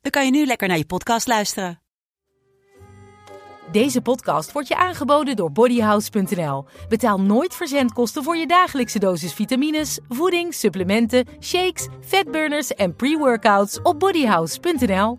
dan kan je nu lekker naar je podcast luisteren. Deze podcast wordt je aangeboden door bodyhouse.nl. Betaal nooit verzendkosten voor je dagelijkse dosis vitamines, voeding, supplementen, shakes, fatburners en pre-workouts op bodyhouse.nl.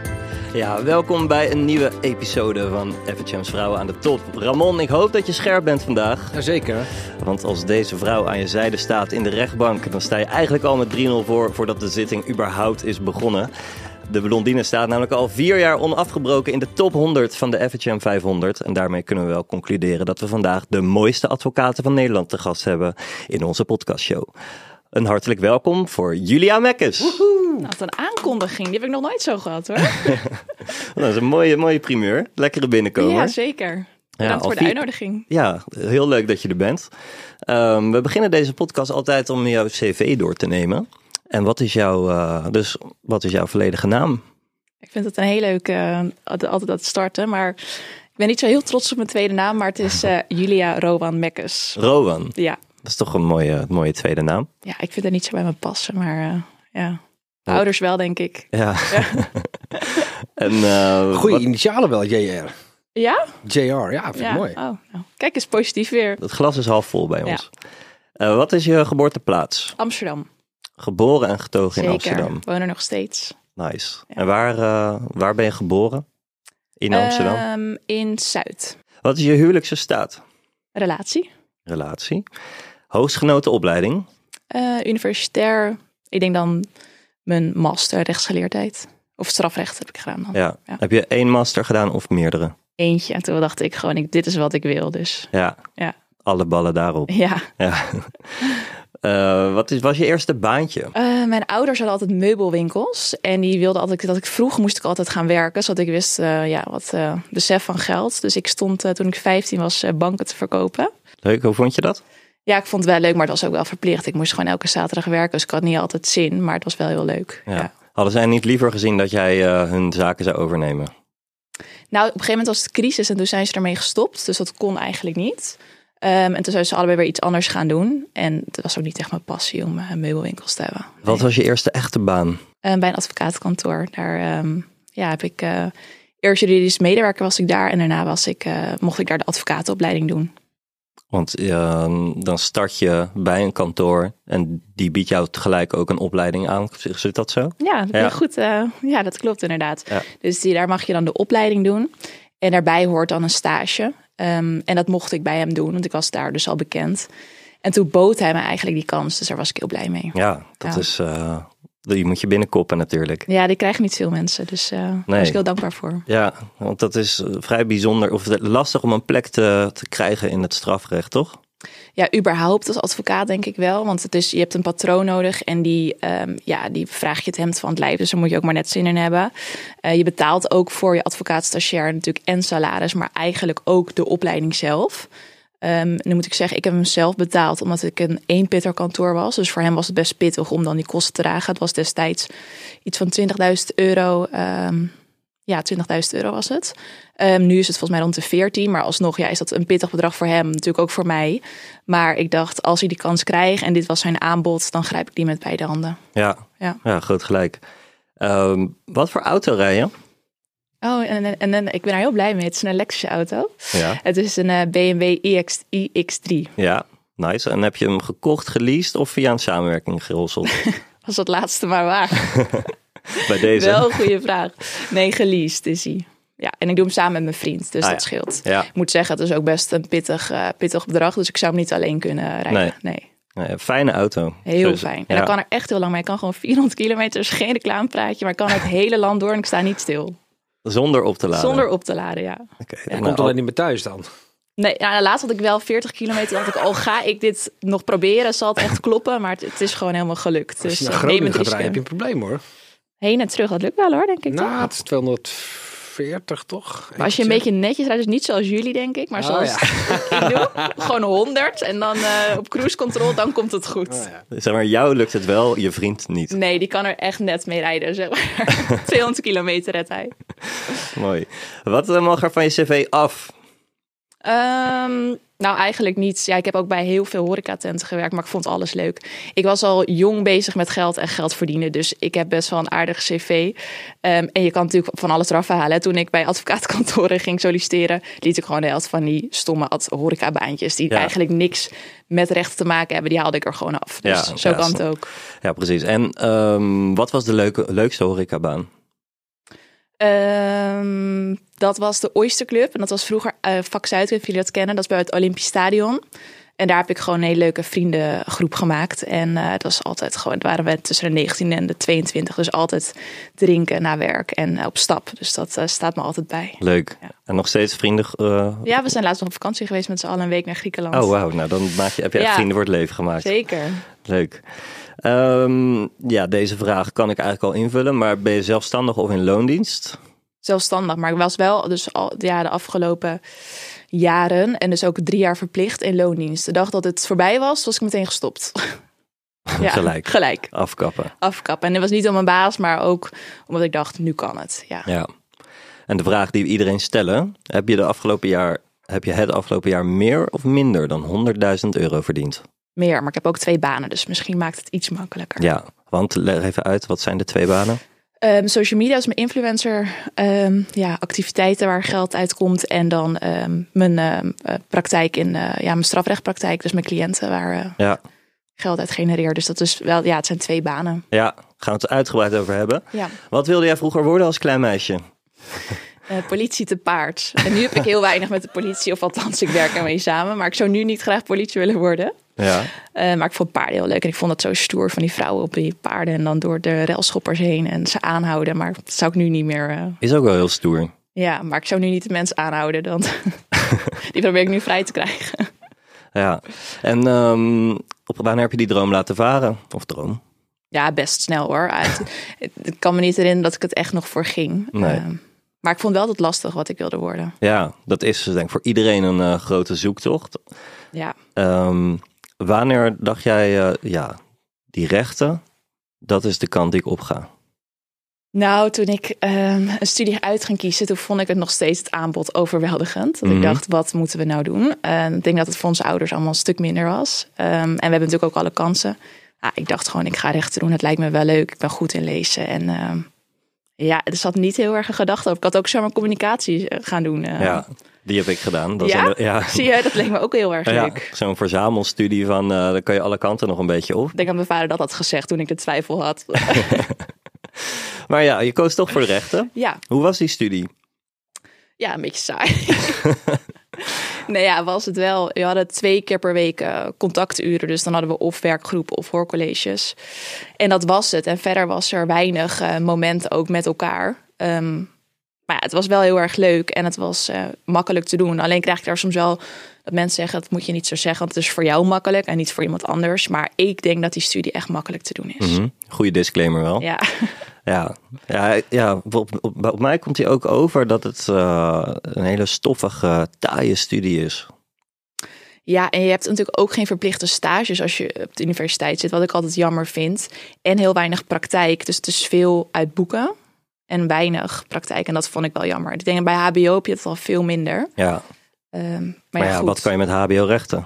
Ja, welkom bij een nieuwe episode van FHM's Vrouwen aan de Top. Ramon, ik hoop dat je scherp bent vandaag. Jazeker. Want als deze vrouw aan je zijde staat in de rechtbank, dan sta je eigenlijk al met 3-0 voor voordat de zitting überhaupt is begonnen. De blondine staat namelijk al vier jaar onafgebroken in de top 100 van de FHM 500. En daarmee kunnen we wel concluderen dat we vandaag de mooiste advocaten van Nederland te gast hebben in onze podcastshow. Een hartelijk welkom voor Julia Mekkes. Nou, wat een aankondiging. Die heb ik nog nooit zo gehad hoor. Dat is een mooie, mooie primeur. Lekkere binnenkomen. Ja, zeker. Bedankt voor de uitnodiging. Ja, heel leuk dat je er bent. Ehm, we beginnen deze podcast altijd om jouw cv door te nemen. En wat is jouw, eh, dus, wat is jouw volledige naam? Ik vind het een heel leuk eh, altijd dat starten. Maar ik ben niet zo heel trots op mijn tweede naam. Maar het is eh, Julia Rowan Mekkes. Rowan. Ja. Dat is toch een mooie, mooie tweede naam. ja, ik vind het niet zo bij me passen. Maar ja, De ouders wel denk ik. Ja. en, eh, Goeie wat- initialen wel, JR. Ja? JR, ja, vind ik ja. mooi. Oh, nou. Kijk eens positief weer. het glas is half vol bij Ja. ons. Eh, wat is je geboorteplaats? Amsterdam. Geboren en getogen in Zeker. Amsterdam. Woon er nog steeds. Nice. Ja. En waar, eh, waar ben je geboren? In Amsterdam. Ehm, in Zuid. Wat is je huwelijkse staat? Relatie. Relatie. Hoogstgenoten opleiding. Eh, universitair. Ik denk dan mijn master rechtsgeleerdheid. Of strafrecht heb ik gedaan dan. Ja. Ja. Heb je één master gedaan of meerdere? Eentje. En toen dacht ik gewoon, ik, dit is wat ik wil. Dus Ja. Ja. Alle ballen daarop. ja. Ja. Eh, wat is, was je eerste baantje? Eh, mijn ouders hadden altijd meubelwinkels. En die wilden altijd dat ik vroeg moest ik altijd gaan werken. Zodat ik wist eh, ja, wat besef van geld. Dus ik stond toen ik 15 was banken te verkopen. Leuk, hoe vond je dat? Ja, ik vond het wel leuk, maar het was ook wel verplicht. Ik moest gewoon elke zaterdag werken. Dus ik had niet altijd zin. Maar het was wel heel leuk. Ja. ja. Hadden zij niet liever gezien dat jij eh, hun zaken zou overnemen? Nou, op een gegeven moment was het crisis en toen zijn ze ermee gestopt. Dus dat kon eigenlijk niet. Ehm, en toen zijn ze allebei weer iets anders gaan doen. En het was ook niet echt mijn passie om eh, meubelwinkels te hebben. Wat was je eerste echte baan? Eh, bij een advocatenkantoor. Daar ehm, ja, heb ik eh, eerst juridisch medewerker was ik daar. En daarna was ik, mocht ik daar de advocatenopleiding doen. Want eh, dan start je bij een kantoor en die biedt jou tegelijk ook een opleiding aan. Zit dat zo? Ja, goed. eh, ja, dat klopt inderdaad. Ja. Dus die, daar mag je dan de opleiding doen. En daarbij hoort dan een stage. Ehm, en dat mocht ik bij hem doen, want ik was daar dus al bekend. En toen bood hij me eigenlijk die kans, dus daar was ik heel blij mee. Ja, dat Ja. is. eh, die moet je binnenkoppen natuurlijk. Ja, die krijgen niet veel mensen, dus eh daar Nee. was ik heel dankbaar voor. Ja, want dat is eh, vrij bijzonder of lastig om een plek te, te krijgen in het strafrecht, toch? Ja, überhaupt als advocaat denk ik wel. Want het is, je hebt een patroon nodig en die, ehm, ja, die vraag je het hemd van het lijf. Dus daar moet je ook maar net zin in hebben. Eh, je betaalt ook voor je advocaatstagiair natuurlijk en salaris, maar eigenlijk ook de opleiding zelf. Ehm, nu moet ik zeggen, ik heb hem zelf betaald omdat ik een eenpitter kantoor was. Dus voor hem was het best pittig om dan die kosten te dragen. Het was destijds iets van 20.000 euro. ehm, ja, 20.000 euro was het. Ehm, nu is het volgens mij rond de 14, maar alsnog ja, is dat een pittig bedrag voor hem, natuurlijk ook voor mij. Maar ik dacht, als hij die kans krijgt en dit was zijn aanbod, dan grijp ik die met beide handen. Ja, Ja. ja groot gelijk. Wat voor auto rij je? Oh, en, en, ik ben daar heel blij mee. Het is een elektrische auto. Ja. Het is een BMW iX, iX3. Ja, nice. En heb je hem gekocht, geleased of via een samenwerking gerosseld? Was dat laatste maar waar? Bij deze. Wel een goede vraag. Nee, geleased is hij. Ja, en ik doe hem samen met mijn vriend, dus Ah, dat ja. scheelt. Ja, Ik moet zeggen, het is ook best een pittig, eh, pittig bedrag, dus ik zou hem niet alleen kunnen rijden. Nee, Nee, fijne auto. heel fijn. En ja. dan kan er echt heel lang mee. Ik kan gewoon 400 kilometer, geen reclamepraatje, maar ik kan het hele land door en ik sta niet stil. Zonder op te laden. Zonder op te laden, ja. Oké, Ja. nou, Komt alleen niet meer thuis dan. Nee, nou, laatst had ik wel 40 kilometer. dacht ik, oh, ga ik dit nog proberen? Zal het echt kloppen? Maar het, het is gewoon helemaal gelukt. Als je Dus naar eh, neem Groningen het gaat rijden, heb je een probleem hoor. Heen en terug, dat lukt wel hoor, denk ik. toch? Nou, het is 240 toch? Maar als je een beetje netjes rijdt, dus niet zoals jullie, denk ik, maar Oh, zoals ja. ik doe, gewoon 100 en dan eh, op cruise control, dan komt het goed. Oh, ja. Zeg maar, jou lukt het wel, je vriend niet. Nee, die kan er echt net mee rijden, zeg maar. 200 kilometer redt hij. Mooi. Wat eh, mag er van je cv af? Ehm, nou, eigenlijk niet. Ja, ik heb ook bij heel veel horecatenten gewerkt, maar ik vond alles leuk. Ik was al jong bezig met geld en geld verdienen, dus ik heb best wel een aardig cv. Ehm, en je kan natuurlijk van alles eraf halen. Toen ik bij advocaatkantoren ging solliciteren, liet ik gewoon de helft van die stomme horecabaantjes, die Ja. eigenlijk niks met rechten te maken hebben, die haalde ik er gewoon af. Dus Ja, zo ja, kan het ook. Ja, precies. En ehm, wat was de leuke, leukste horecabaan? Ehm, dat was de Oyster Club. En dat was vroeger eh vak Zuid, of jullie dat kennen. Dat is bij het Olympisch Stadion. En daar heb ik gewoon een hele leuke vriendengroep gemaakt. En eh het was altijd gewoon, het waren we tussen de 19 en de 22. Dus altijd drinken na werk en eh, op stap. Dus dat staat me altijd bij. Leuk. Ja. En nog steeds vrienden? Ja, we zijn laatst nog op vakantie geweest met z'n allen een week naar Griekenland. Oh, wauw. Nou, dan maak je, heb je echt vrienden voor het leven gemaakt. Zeker. Leuk. Ehm, ja, deze vraag kan ik eigenlijk al invullen. Maar ben je zelfstandig of in loondienst? Zelfstandig. Maar ik was wel dus al ja, de afgelopen jaren en dus ook drie jaar verplicht in loondienst. De dag dat het voorbij was, was ik meteen gestopt. ja, Gelijk. Gelijk. Afkappen. afkappen. En dat was niet om mijn baas, maar ook omdat ik dacht, nu kan het. Ja. Ja. En de vraag die we iedereen stellen. Heb je, de afgelopen jaar, heb je het afgelopen jaar meer of minder dan 100.000 euro verdiend? Meer, maar ik heb ook twee banen, dus misschien maakt het iets makkelijker. Ja, want leg even uit. Wat zijn de twee banen? Ehm, social media is mijn influencer ehm, ja, activiteiten waar geld uitkomt. En dan ehm, mijn eh, praktijk in eh, ja, mijn strafrechtpraktijk, dus mijn cliënten waar eh, Ja, geld uit genereer. Dus dat is wel, ja, het zijn twee banen. ja gaan we het uitgebreid over hebben. Ja. Wat wilde jij vroeger worden als klein meisje? Politie te paard. En nu heb ik heel weinig met de politie, of althans, ik werk ermee samen. Maar ik zou nu niet graag politie willen worden. Ja, Eh, maar ik vond paarden heel leuk. En ik vond het zo stoer van die vrouwen op die paarden. En dan door de railschoppers heen en ze aanhouden. Maar dat zou ik nu niet meer. eh, is ook wel heel stoer. ja, maar ik zou nu niet de mensen aanhouden. Dan die probeer ik nu vrij te krijgen. Ja. En ehm, op wanneer heb je die droom laten varen? Of droom? Ja, best snel hoor. Ah, Het, kan me niet herinneren dat ik het echt nog voor ging. Nee. Eh, maar ik vond wel dat lastig wat ik wilde worden. Ja, dat is denk ik voor iedereen een eh, grote zoektocht. Ja. Ehm, wanneer dacht jij, eh, ja, die rechten, dat is de kant die ik op ga? Nou, toen ik ehm, een studie uit ging kiezen, toen vond ik het nog steeds het aanbod overweldigend. Dat Mhm. ik dacht, wat moeten we nou doen? En ik denk dat het voor onze ouders allemaal een stuk minder was. Ehm, en we hebben natuurlijk ook alle kansen. Ja, ik dacht gewoon, ik ga rechten doen. Het lijkt me wel leuk. Ik ben goed in lezen. En ehm, ja, er zat niet heel erg een gedachte over. Ik had ook zomaar communicatie eh, gaan doen. ja, die heb ik gedaan. Dat Ja? een- ja. Zie je, dat leek me ook heel erg Ja, leuk. zo'n verzamelstudie van, eh daar kan je alle kanten nog een beetje op. Ik denk dat mijn vader dat had gezegd toen ik de twijfel had. Maar ja, je koos toch voor de rechten. ja, Hoe was die studie? Ja, een beetje saai. nee, ja, was het wel. We hadden twee keer per week eh, contacturen. Dus dan hadden we of werkgroepen of hoorcolleges. En dat was het. En verder was er weinig eh, momenten ook met elkaar. Ehm, maar ja, het was wel heel erg leuk en het was eh, makkelijk te doen. Alleen krijg ik daar soms wel dat mensen zeggen... dat moet je niet zo zeggen, want het is voor jou makkelijk... en niet voor iemand anders. Maar ik denk dat die studie echt makkelijk te doen is. Mhm. Goeie disclaimer wel. Ja. Ja, ja, ja op, op, op mij komt hij ook over dat het eh, een hele stoffige, taaie studie is. Ja, en je hebt natuurlijk ook geen verplichte stages als je op de universiteit zit, wat ik altijd jammer vind. En heel weinig praktijk, dus het is veel uit boeken en weinig praktijk. En dat vond ik wel jammer. Ik denk bij HBO heb je het al veel minder. Ja, Ehm, maar, maar, ja, wat kan je met HBO-rechten?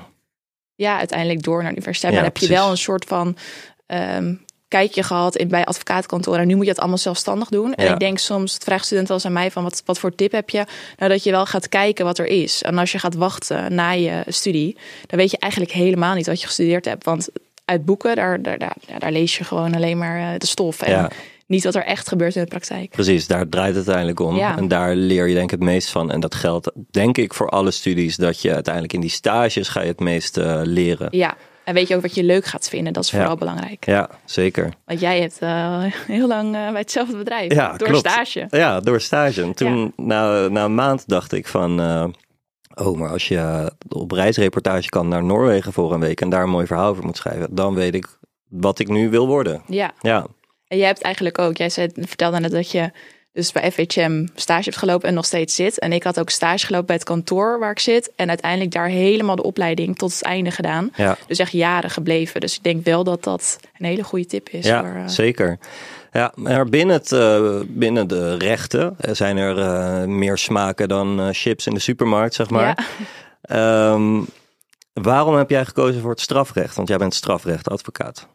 Ja, uiteindelijk door naar de universiteit. Ja, maar dan heb je wel een soort van ehm, kijkje gehad in, bij advocaatkantoren. En nu moet je het allemaal zelfstandig doen. En ik denk soms, het vraagt studenten wel eens aan mij van wat, wat voor tip heb je? Nou, dat je wel gaat kijken wat er is. En als je gaat wachten na je studie, dan weet je eigenlijk helemaal niet wat je gestudeerd hebt. Want uit boeken, daar, daar, daar, daar lees je gewoon alleen maar eh, de stof. En Ja. Niet wat er echt gebeurt in de praktijk. Precies, daar draait het uiteindelijk om. Ja. En daar leer je denk ik het meest van. En dat geldt denk ik voor alle studies. Dat je uiteindelijk in die stages ga je het meest eh, leren. Ja, en weet je ook wat je leuk gaat vinden. Dat is Ja. vooral belangrijk. Ja, zeker. Want jij hebt eh, heel lang eh, bij hetzelfde bedrijf. Ja, door klopt. stage. Ja, door stage. En toen, na, na een maand dacht ik van... oh, maar als je op reisreportage kan naar Noorwegen voor een week... en daar een mooi verhaal over moet schrijven... dan weet ik wat ik nu wil worden. Ja. Ja, En jij hebt eigenlijk ook, jij zei, vertelde net dat je dus bij FHM stage hebt gelopen en nog steeds zit. En ik had ook stage gelopen bij het kantoor waar ik zit. En uiteindelijk daar helemaal de opleiding tot het einde gedaan. ja. Dus echt jaren gebleven. Dus ik denk wel dat dat een hele goede tip is. Ja, voor, eh, zeker. Ja, maar binnen, het, eh, binnen de rechten eh, zijn er meer smaken dan chips in de supermarkt, zeg maar. Ja. Ehm, waarom heb jij gekozen voor het strafrecht? Want jij bent strafrechtadvocaat.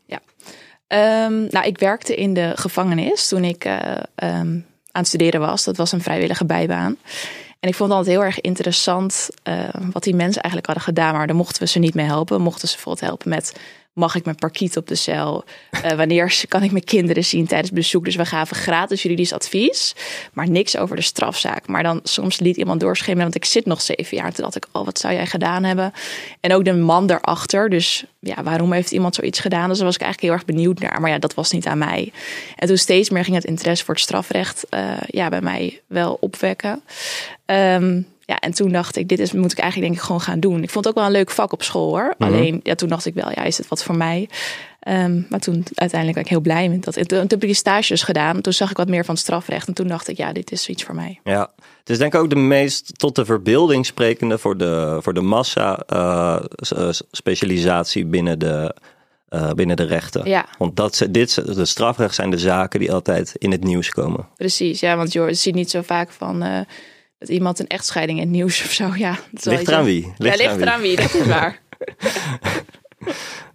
Ehm, nou, ik werkte in de gevangenis toen ik eh, ehm, aan het studeren was. Dat was een vrijwillige bijbaan. En ik vond het altijd heel erg interessant eh, wat die mensen eigenlijk hadden gedaan. Maar daar mochten we ze niet mee helpen. Mochten ze bijvoorbeeld helpen met... Mag ik mijn parkiet op de cel? Eh, wanneer kan ik mijn kinderen zien tijdens bezoek? Dus we gaven gratis juridisch advies, maar niks over de strafzaak. Maar dan soms liet iemand doorschemeren, want ik zit nog zeven jaar. Toen dacht ik, oh, wat zou jij gedaan hebben? En ook de man daarachter. Dus ja, waarom heeft iemand zoiets gedaan? Dus daar was ik eigenlijk heel erg benieuwd naar. Maar ja, dat was niet aan mij. En toen steeds meer ging het interesse voor het strafrecht eh, ja, bij mij wel opwekken. Ehm, ja, en toen dacht ik, dit is, moet ik eigenlijk denk ik gewoon gaan doen. Ik vond het ook wel een leuk vak op school hoor. Alleen, ja, toen dacht ik wel, ja, is het wat voor mij? Ehm, maar toen uiteindelijk ben ik heel blij met dat. Toen, heb ik die stages gedaan. Toen zag ik wat meer van strafrecht. En toen dacht ik, ja, dit is iets voor mij. Ja, het is denk ik ook de meest tot de verbeelding sprekende voor de, voor de massa eh, eh, specialisatie binnen de, eh, binnen de rechten. Ja. Want dat, ze- dit, de strafrecht zijn de zaken die altijd in het nieuws komen. Precies, ja, want je ziet niet zo vaak van dat iemand een echtscheiding in het nieuws of zo. Ja, dat Ligt eraan wie. Ja, Ligt ligt eraan wie. wie, dat is waar.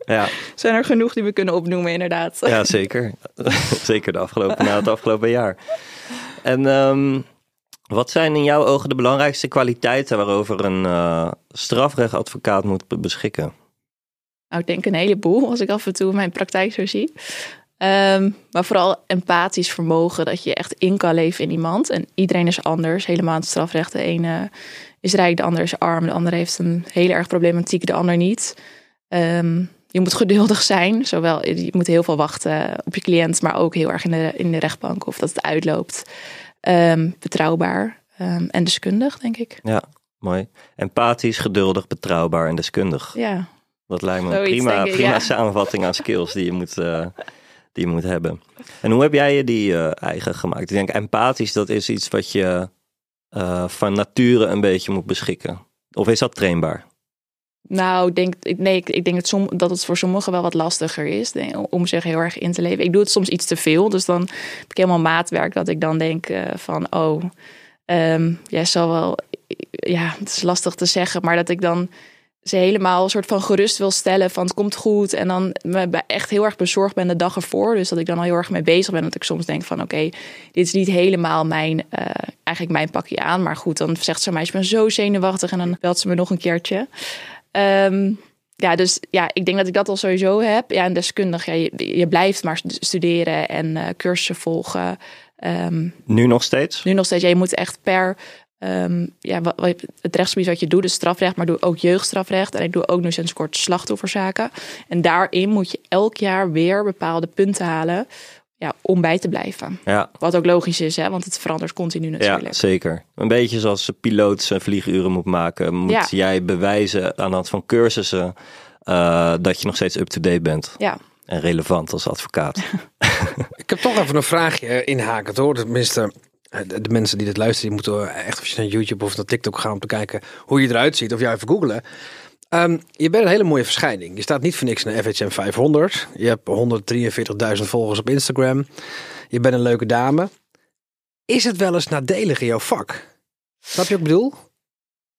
Ja, Zijn er genoeg die we kunnen opnoemen, inderdaad. ja zeker. zeker de afgelopen, na het afgelopen jaar. En ehm, wat zijn in jouw ogen de belangrijkste kwaliteiten waarover een eh strafrechtadvocaat moet be- beschikken? Nou, ik denk een heleboel als ik af en toe mijn praktijk zo zie. Ehm, maar vooral empathisch vermogen, dat je echt in kan leven in iemand. En iedereen is anders, helemaal in het strafrecht. De ene is rijk, de ander is arm, de ander heeft een hele erg problematiek, de ander niet. Ehm, je moet geduldig zijn, zowel je moet heel veel wachten op je cliënt, maar ook heel erg in de, in de rechtbank of dat het uitloopt. Ehm, betrouwbaar en deskundig, denk ik. Ja, mooi. Empathisch, geduldig, betrouwbaar en deskundig. Ja, Dat lijkt me een prima, prima ja. samenvatting aan skills die je moet, eh, die je moet hebben. En hoe heb jij je die eh, eigen gemaakt? Ik denk empathisch, dat is iets wat je eh, van nature een beetje moet beschikken. Of is dat trainbaar? Nou, denk, nee, ik, denk dat, het voor sommigen wel wat lastiger is om zich heel erg in te leven. Ik doe het soms iets te veel, dus dan heb ik helemaal maatwerk dat ik dan denk eh, van, oh, ehm, jij zal wel, ja, het is lastig te zeggen, maar dat ik dan ze helemaal een soort van gerust wil stellen van het komt goed en dan me echt heel erg bezorgd ben de dag ervoor. Dus dat ik dan al heel erg mee bezig ben, dat ik soms denk van, oké, dit is niet helemaal mijn, eh, eigenlijk mijn pakje aan, maar goed, dan zegt ze mij, ik ben zo zenuwachtig en dan belt ze me nog een keertje. Ehm, ja, dus ja, ik denk dat ik dat al sowieso heb. Ja, en deskundig, ja, je, je blijft maar studeren en eh, cursussen volgen. Ehm, Nu nog steeds? nu nog steeds, ja, je moet echt per ehm, ja, wat, wat- het rechtsgebied wat je doet, dus strafrecht, maar doe ook jeugdstrafrecht. En ik doe ook nu sinds kort slachtofferzaken. En daarin moet je elk jaar weer bepaalde punten halen ja, om bij te blijven. Ja, Wat ook logisch is, hè, want het verandert continu natuurlijk. ja, zeker. Een beetje zoals een piloot zijn vlieguren moet maken, moet Ja. jij bewijzen aan de hand van cursussen eh, dat je nog steeds up-to-date bent Ja. en relevant als advocaat. Ik heb toch even een vraagje inhakend hoor. Tenminste, de, de mensen die dit luisteren, die moeten echt even naar YouTube of naar TikTok gaan om te kijken hoe je eruit ziet. Of jou even googlen. Ehm, je bent een hele mooie verschijning. Je staat niet voor niks de FHM 500. Je hebt 143.000 volgers op Instagram. Je bent een leuke dame. Is het wel eens nadelig in jouw vak? Snap je wat ik bedoel?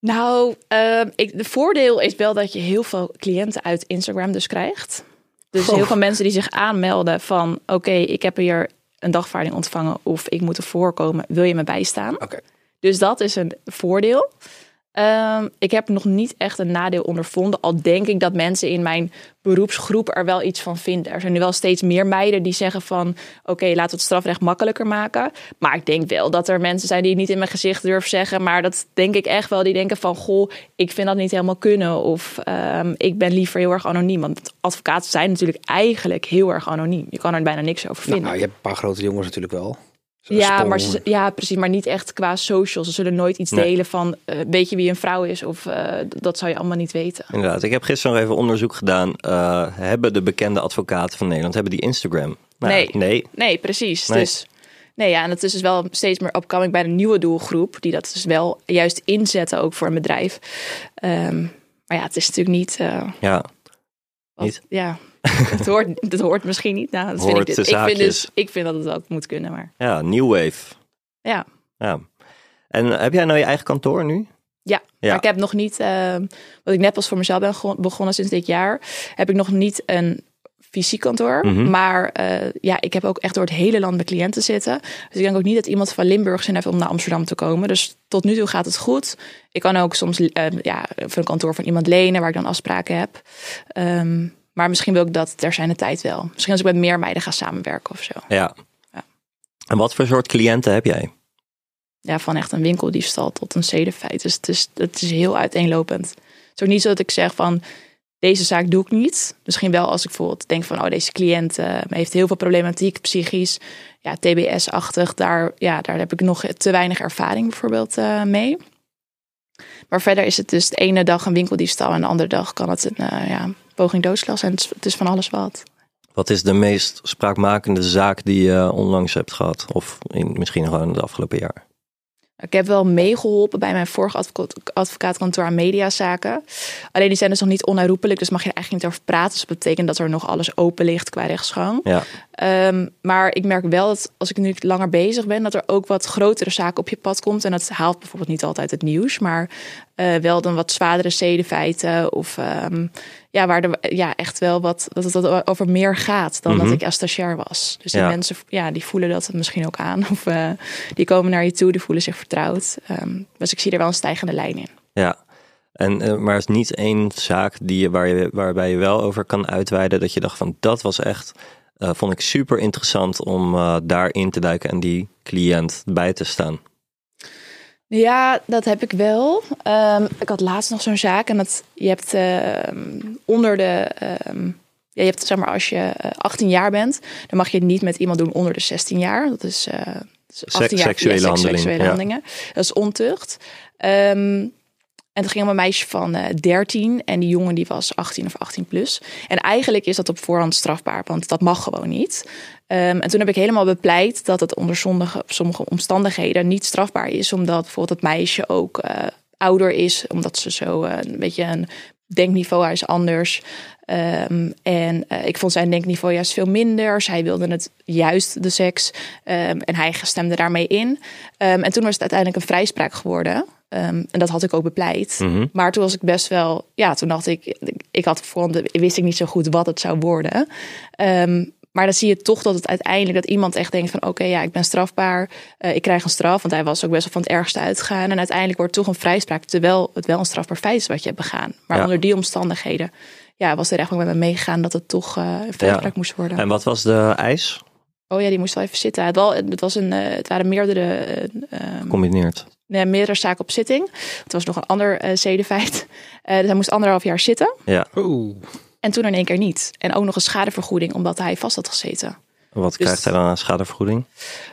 Nou, ehm, ik, de voordeel is wel dat je heel veel cliënten uit Instagram dus krijgt. Dus Oh. heel veel mensen die zich aanmelden van... oké, ik heb hier een dagvaarding ontvangen of ik moet ervoor komen. Wil je me bijstaan? Oké. Dus dat is een voordeel. Ehm, ik heb nog niet echt een nadeel ondervonden. Al denk ik dat mensen in mijn beroepsgroep er wel iets van vinden. Er zijn nu wel steeds meer meiden die zeggen van... oké, laten we het strafrecht makkelijker maken. Maar ik denk wel dat er mensen zijn die het niet in mijn gezicht durven zeggen. Maar dat denk ik echt wel. Die denken van, goh, ik vind dat niet helemaal kunnen. Of ehm, ik ben liever heel erg anoniem. Want advocaten zijn natuurlijk eigenlijk heel erg anoniem. Je kan er bijna niks over vinden. Nou, je hebt een paar grote jongens natuurlijk wel. Ja, maar ze- ja, precies. Maar niet echt qua social. Ze zullen nooit iets Nee. delen van eh, weet je wie een vrouw is of eh, dat zou je allemaal niet weten. Inderdaad, ik heb gisteren nog even onderzoek gedaan. Eh, hebben de bekende advocaten van Nederland, hebben die Instagram? Nou, Nee. Nee. Nee, precies. Nee. Dus nee, ja, en het is dus wel steeds meer opkoming bij de nieuwe doelgroep die dat dus wel juist inzetten ook voor een bedrijf. Ehm, maar ja, het is natuurlijk niet. Ja, wat- Niet? Ja, het hoort, het hoort misschien niet. Nou, dat vind ik, tussen ik vind dus, ik vind dat het ook moet kunnen, maar ja, New Wave. ja. Ja. En heb jij nou je eigen kantoor nu? Ja, Ja. maar ik heb nog niet, eh, wat ik net pas voor mezelf ben begonnen sinds dit jaar, heb ik nog niet een fysiek kantoor. Mhm. Maar eh, ja, ik heb ook echt door het hele land met cliënten zitten. Dus ik denk ook niet dat iemand van Limburg zin heeft om naar Amsterdam te komen. Dus tot nu toe gaat het goed. Ik kan ook soms eh, ja, voor een kantoor van iemand lenen waar ik dan afspraken heb. Ehm, maar misschien wil ik dat ter zijn tijd wel. Misschien als ik met meer meiden ga samenwerken of zo. Ja. Ja. En wat voor soort cliënten heb jij? ja, van echt een winkeldiefstal tot een zedenfeit. Dus het is, het is heel uiteenlopend. Het is ook niet zo dat ik zeg van deze zaak doe ik niet. Misschien wel als ik bijvoorbeeld denk van oh deze cliënt eh, heeft heel veel problematiek, psychisch, ja, TBS-achtig. Daar, ja, daar heb ik nog te weinig ervaring bijvoorbeeld eh, mee. Maar verder is het dus de ene dag een winkeldiefstal en de andere dag kan het een eh, ja, poging doodslag zijn. Het is, van alles wat. Wat is de meest spraakmakende zaak die je onlangs hebt gehad? Of in, misschien gewoon het afgelopen jaar? Ik heb wel meegeholpen bij mijn vorige advocaat- advocaatkantoor aan mediazaken. Alleen die zijn dus nog niet onherroepelijk, dus mag je er eigenlijk niet over praten. Dus dat betekent dat er nog alles open ligt qua rechtsgang. Ja. Ehm, maar ik merk wel dat als ik nu langer bezig ben, dat er ook wat grotere zaken op je pad komt. En dat haalt bijvoorbeeld niet altijd het nieuws, maar eh, wel dan wat zwaardere zedenfeiten. Of ehm, ja, waar er ja, echt wel wat dat het over meer gaat dan Mhm. dat ik als stagiair was. Dus die Ja. mensen ja, die voelen dat misschien ook aan. Of eh, die komen naar je toe, die voelen zich vertrouwd. Ehm, dus ik zie er wel een stijgende lijn in. Ja. En, eh, maar er is niet één zaak die je, waar je, waarbij je wel over kan uitweiden dat je dacht van dat was echt, eh, vond ik super interessant om eh, daarin te duiken en die cliënt bij te staan. Ja, dat heb ik wel. Ehm, ik had laatst nog zo'n zaak en dat je hebt ehm, onder de. ehm, ja, je hebt zeg maar als je eh, 18 jaar bent, dan mag je het niet met iemand doen onder de 16 jaar. Dat is, eh, Sek- seksuele ja. handelingen. Dat is ontucht. Ehm, en het ging om een meisje van eh 13 en die jongen die was 18 of 18 plus. En eigenlijk is dat op voorhand strafbaar, want dat mag gewoon niet. Ehm, en toen heb ik helemaal bepleit dat het onder sommige, sommige omstandigheden niet strafbaar is, omdat bijvoorbeeld het meisje ook eh, ouder is, omdat ze zo eh, een beetje een denkniveau is anders. Ehm, en ik vond zijn denkniveau juist veel minder. Zij wilde het juist de seks. Ehm, en hij stemde daarmee in. En toen was het uiteindelijk een vrijspraak geworden. Ehm, en dat had ik ook bepleit. Mhm. Maar toen was ik best wel, ja, toen dacht ik, ik had voor wist ik niet zo goed wat het zou worden. Ehm, maar dan zie je toch dat het uiteindelijk dat iemand echt denkt van oké, ja, ik ben strafbaar, eh, ik krijg een straf, want hij was ook best wel van het ergste uitgegaan. En uiteindelijk wordt toch een vrijspraak, terwijl het wel een strafbaar feit is wat je hebt begaan. Maar Ja. onder die omstandigheden, ja, was de rechtbank met me meegegaan dat het toch eh, een vrijspraak moest worden. En wat was de eis? Oh ja, die moest wel even zitten. Het, wel, het, was een, eh, het waren meerdere Gecombineerd. nee, meerdere zaken op zitting. Het was nog een ander eh zedenfeit. Eh, dus hij moest anderhalf jaar zitten. Ja. Oeh. En toen in één keer niet. En ook nog een schadevergoeding omdat hij vast had gezeten. Wat Dus- krijgt hij dan aan schadevergoeding?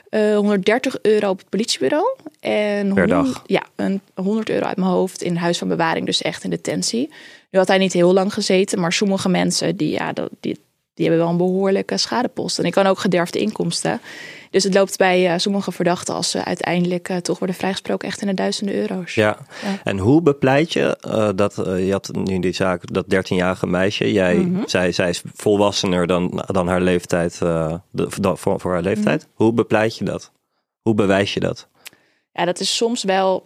Eh 130 euro op het politiebureau. En Per dag? hond- Ja, een 100 euro uit mijn hoofd in huis van bewaring. Dus echt in detentie. Nu had hij niet heel lang gezeten. Maar sommige mensen die, ja, dat- die, die hebben wel een behoorlijke schadepost. En ik kan ook gederfde inkomsten. Dus het loopt bij eh, sommige verdachten als ze uiteindelijk eh, toch worden vrijgesproken echt in de duizenden euro's. Ja. Ja. En hoe bepleit je eh, dat je had nu die zaak, dat 13-jarige meisje, jij, Mhm. zij, zij is volwassener dan, dan haar leeftijd, de, voor, voor haar leeftijd. Mhm. Hoe bepleit je dat? Hoe bewijs je dat? Ja, dat is soms wel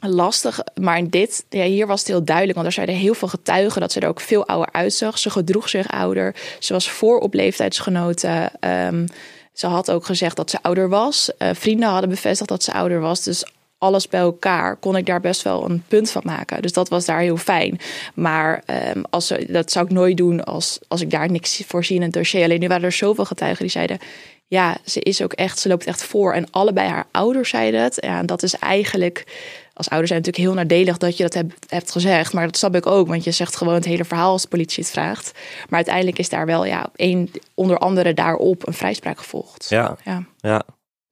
lastig. Maar in dit, ja, hier was het heel duidelijk. Want er zeiden heel veel getuigen dat ze er ook veel ouder uitzag. Ze gedroeg zich ouder. Ze was voor op leeftijdsgenoten. Ehm, ze had ook gezegd dat ze ouder was. Eh, vrienden hadden bevestigd dat ze ouder was. Dus alles bij elkaar kon ik daar best wel een punt van maken. Dus dat was daar heel fijn. Maar ehm, als dat zou ik nooit doen als, als ik daar niks voor zie in het dossier. Alleen nu waren er zoveel getuigen die zeiden ja, ze is ook echt, ze loopt echt voor. En allebei haar ouders zeiden het. Ja, en dat is eigenlijk, als ouders zijn natuurlijk heel nadelig dat je dat hebt, hebt gezegd. Maar dat snap ik ook, want je zegt gewoon het hele verhaal als de politie het vraagt. Maar uiteindelijk is daar wel, ja, een, onder andere daarop een vrijspraak gevolgd. Ja, Ja. ja.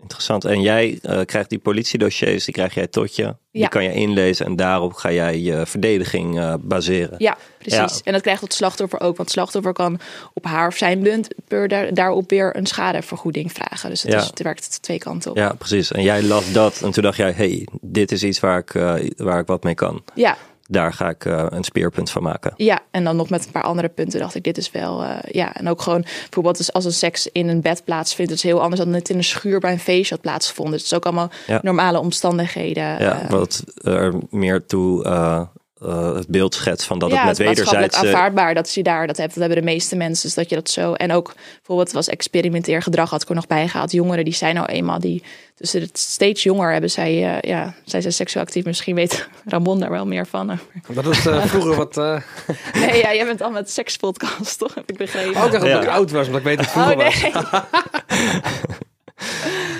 Interessant. En jij eh, krijgt die politiedossiers, die krijg jij tot je. Die kan je inlezen en daarop ga jij je verdediging eh, baseren. Ja, precies. Ja. En dat krijgt het slachtoffer ook. Want het slachtoffer kan op haar of zijn punt daar, daarop weer een schadevergoeding vragen. Dus het, Ja. is, het werkt twee kanten op. Ja, precies. En jij las dat en toen dacht jij, hey, dit is iets waar ik, eh, waar ik wat mee kan. Ja, Daar ga ik eh, een speerpunt van maken. Ja, en dan nog met een paar andere punten dacht ik, dit is wel, eh, ja. En ook gewoon, bijvoorbeeld dus als een seks in een bed plaatsvindt, het is heel anders dan het in een schuur bij een feestje had plaatsgevonden. Het is ook allemaal Ja. normale omstandigheden. Ja, eh, wat er meer toe eh, eh, het beeld schetst van dat ja, het met het is maatschappelijk wederzijds... aanvaardbaar dat je daar dat hebt. Dat hebben de meeste mensen, dus dat je dat zo. En ook bijvoorbeeld was experimenteer gedrag had ik er nog bij gehaald. Jongeren die zijn nou eenmaal die, dus het steeds jonger hebben zij, eh, ja, zij zijn seksueel actief. Misschien weet Ramon daar wel meer van. Dat is eh, vroeger wat... eh Nee, ja, jij bent al met sekspodcast, toch? Heb ik begrepen. oh, dacht dat Ja. ik oud was, omdat ik weet dat het vroeger Oh, was. nee.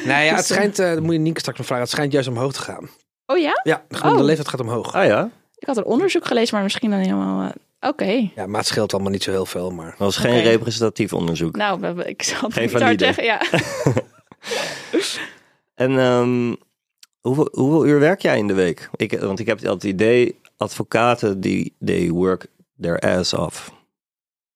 Nee, ja, het eh, schijnt, eh, dat moet je Nienke straks nog vragen, het schijnt juist omhoog te gaan. Oh ja? Ja, gewoon de Oh. leeftijd gaat omhoog. Ah ja, Ik had een onderzoek gelezen, maar misschien dan helemaal. eh, Oké. Ja, maar het scheelt allemaal niet zo heel veel, maar... dat was geen representatief onderzoek. Nou, ik zal het Geen niet hard zeggen. Ja. En ehm, hoeveel, hoeveel uur werk jij in de week? Ik, want ik heb altijd het idee, advocaten die they work their ass off.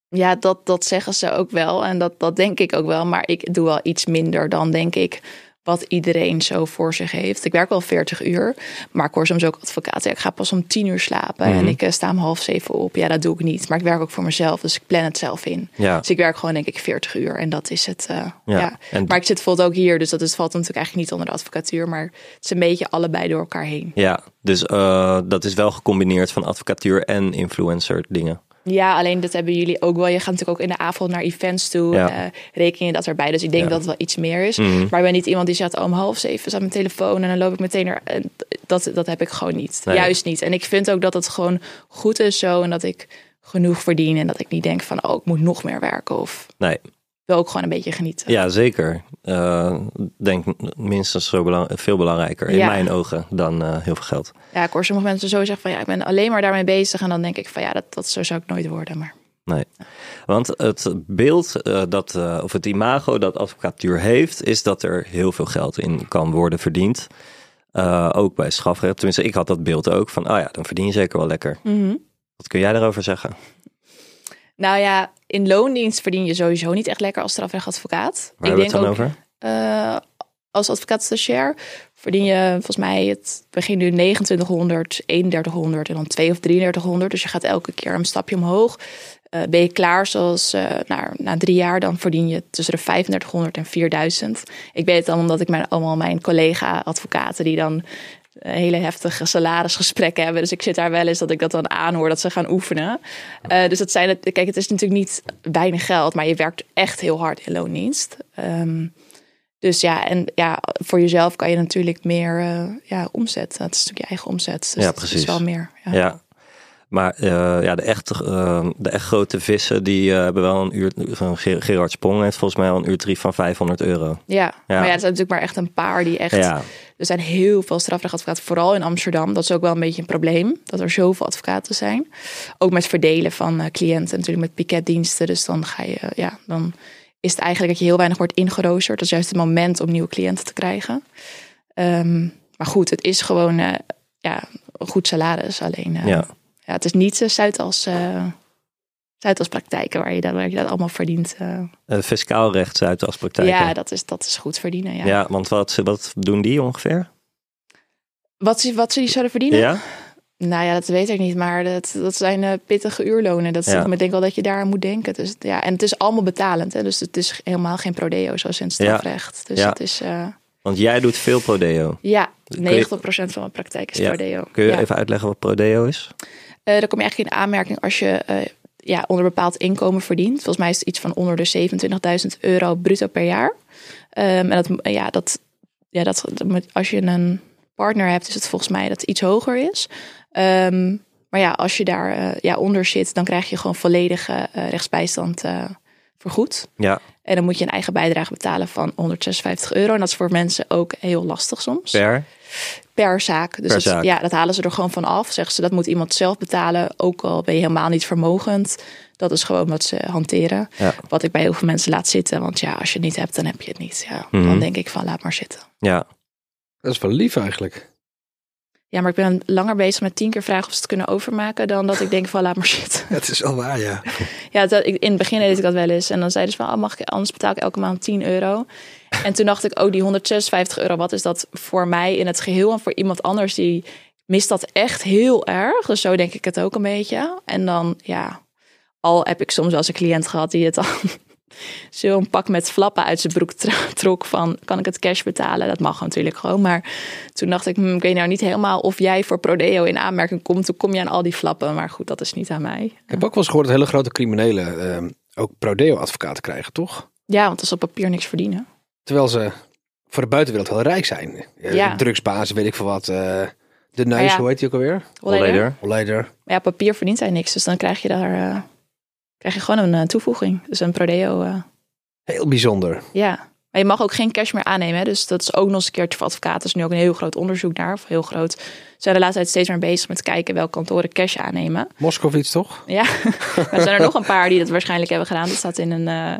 Ja, dat, dat zeggen ze ook wel. En dat, dat denk ik ook wel. Maar ik doe wel iets minder dan, denk ik, wat iedereen zo voor zich heeft. Ik werk wel 40 uur. Maar ik hoor soms ook advocaten. Ja, ik ga pas om 10 uur slapen. Mhm. En ik eh, sta om half zeven op. Ja, dat doe ik niet. Maar ik werk ook voor mezelf. Dus ik plan het zelf in. Ja, Dus ik werk gewoon, denk ik, 40 uur. En dat is het. eh, ja. ja. En, Maar ik zit bijvoorbeeld ook hier. Dus dat is, valt natuurlijk eigenlijk niet onder de advocatuur. Maar het is een beetje allebei door elkaar heen. ja, dus eh, dat is wel gecombineerd van advocatuur en influencer dingen. Ja, alleen dat hebben jullie ook wel. Je gaat natuurlijk ook in de avond naar events toe. Ja. eh, reken je dat erbij. Dus ik denk Ja. dat het wel iets meer is. Mhm. Maar ik ben niet iemand die zegt oh, om half zeven staat mijn telefoon en dan loop ik meteen er. Dat, dat heb ik gewoon niet. Nee. Juist niet. En ik vind ook dat het gewoon goed is zo. En dat ik genoeg verdien. En dat ik niet denk van oh, ik moet nog meer werken. Of Nee, wil ook gewoon een beetje genieten. ja, zeker. Eh, denk minstens zo belang, veel belangrijker in Ja. mijn ogen dan eh, heel veel geld. Ja, ik hoor sommige mensen zo zeggen van ja, ik ben alleen maar daarmee bezig. En dan denk ik van ja, dat, dat zo zou ik nooit worden. Maar Nee. Want het beeld eh, dat, of het imago dat advocatuur heeft, is dat er heel veel geld in kan worden verdiend. Ook bij strafrecht. Tenminste, ik had dat beeld ook van, ah ja, dan verdien je zeker wel lekker. Wat kun jij daarover zeggen? Nou ja, in loondienst verdien je sowieso niet echt lekker als strafrechtadvocaat. Waar hebben we het dan over? eh, als advocaat stagiair verdien je volgens mij het begin nu 2900, 3100 en dan 2 of 3300. Dus je gaat elke keer een stapje omhoog. Eh, ben je klaar zoals eh, na, na drie jaar, dan verdien je tussen de 3500 en 4000. Ik weet het dan omdat ik mijn, allemaal mijn collega-advocaten die dan hele heftige salarisgesprekken hebben. Dus ik zit daar wel eens dat ik dat dan aanhoor dat ze gaan oefenen. Eh, dus dat zijn het. Kijk, het is natuurlijk niet weinig geld, maar je werkt echt heel hard in loondienst. Ehm, dus ja, en ja, voor jezelf kan je natuurlijk meer eh, ja, omzet. Het is natuurlijk je eigen omzet. Dus Ja, precies. is wel meer. Ja. Ja. Maar eh, ja, de echt, eh, de echt grote vissen, die eh, hebben wel een uur... Gerard Sprong heeft volgens mij al een uurtarief van 500 euro. Ja. maar ja, er zijn natuurlijk maar echt een paar die echt... Ja, Er zijn heel veel strafrechtadvocaten, vooral in Amsterdam. Dat is ook wel een beetje een probleem, dat er zoveel advocaten zijn. Ook met verdelen van cliënten, natuurlijk met piketdiensten. Dus dan ga je, ja, dan is het eigenlijk dat je heel weinig wordt ingeroosterd. Dat is juist het moment om nieuwe cliënten te krijgen. Ehm, maar goed, het is gewoon ja, een goed salaris. Alleen, ja. Ja, het is niet uh, Zuidas, uh, Zuidas praktijken waar je, dat, waar je dat allemaal verdient. Uh. Uh, fiscaal recht Zuidas praktijken. Ja, dat is, dat is goed verdienen. Ja, ja want wat, wat doen die ongeveer? Wat, ze, wat ze die zouden verdienen? Ja? Nou ja, dat weet ik niet, maar dat, dat zijn uh, pittige uurlonen. Dat ja. ik denk wel dat je daar aan moet denken. Dus, ja, en het is allemaal betalend, hè? dus het is helemaal geen prodeo zoals in het strafrecht. Ja. Dus ja. het is... Uh, Want jij doet veel prodeo. Ja, 90% je... van mijn praktijk is ja. prodeo. Kun je even uitleggen wat prodeo is? Uh, dan kom je eigenlijk in aanmerking als je uh, ja, onder bepaald inkomen verdient. Volgens mij is het iets van onder de 27.000 euro bruto per jaar. Um, en dat, ja, dat, ja, dat, als je een partner hebt, is het volgens mij dat het iets hoger is. Ehm, maar ja, als je daar eh, ja, onder zit, dan krijg je gewoon volledige eh, rechtsbijstand eh, vergoed. Ja, En dan moet je een eigen bijdrage betalen van 156 euro. En dat is voor mensen ook heel lastig soms. per. Per zaak. Dus Per dat, zaak. Ja, dat halen ze er gewoon van af. Zeggen ze dat moet iemand zelf betalen. Ook al ben je helemaal niet vermogend. Dat is gewoon wat ze hanteren. Ja. Wat ik bij heel veel mensen laat zitten. Want ja, als je het niet hebt, dan heb je het niet. Ja, Mhm. Dan denk ik van laat maar zitten. Ja, Dat is wel lief eigenlijk. Ja, maar ik ben langer bezig met tien keer vragen of ze het kunnen overmaken. Dan dat ik denk van laat maar zitten. Het is wel waar, ja. Ja, dat, ik, in het begin deed ik dat wel eens. En dan zeiden ze van, oh, mag ik, anders betaal ik elke maand 10 euro. En toen dacht ik, oh, die 156 euro, wat is dat voor mij in het geheel? En voor iemand anders, die mist dat echt heel erg. Dus zo denk ik het ook een beetje. En dan, ja, al heb ik soms wel eens een cliënt gehad die het dan zo'n pak met flappen uit zijn broek trok van, kan ik het cash betalen? Dat mag natuurlijk gewoon. Maar toen dacht ik, hm, ik weet nou niet helemaal of jij voor Prodeo in aanmerking komt. Toen kom je aan al die flappen. Maar goed, dat is niet aan mij. Ik heb ook wel eens gehoord dat hele grote criminelen ehm, ook prodeo-advocaten krijgen, toch? Ja, want als ze op papier niks verdienen. Terwijl ze voor de buitenwereld heel rijk zijn. Eh, Ja. Drugsbazen, weet ik veel wat. eh, de neus, ja. hoe heet die ook alweer? Holleder. Holleder. Maar ja, papier verdient hij niks. Dus dan krijg je daar eh, krijg je gewoon een toevoeging. Dus een prodeo. eh, Heel bijzonder. ja. Maar je mag ook geen cash meer aannemen. Hè? Dus dat is ook nog eens een keertje voor advocaten. Er is nu ook een heel groot onderzoek naar. Of heel groot. Ze zijn de laatste tijd steeds meer bezig met kijken welke kantoren cash aannemen. Moskowitz, toch? Ja, maar er zijn er nog een paar die dat waarschijnlijk hebben gedaan. Dat staat in een eh,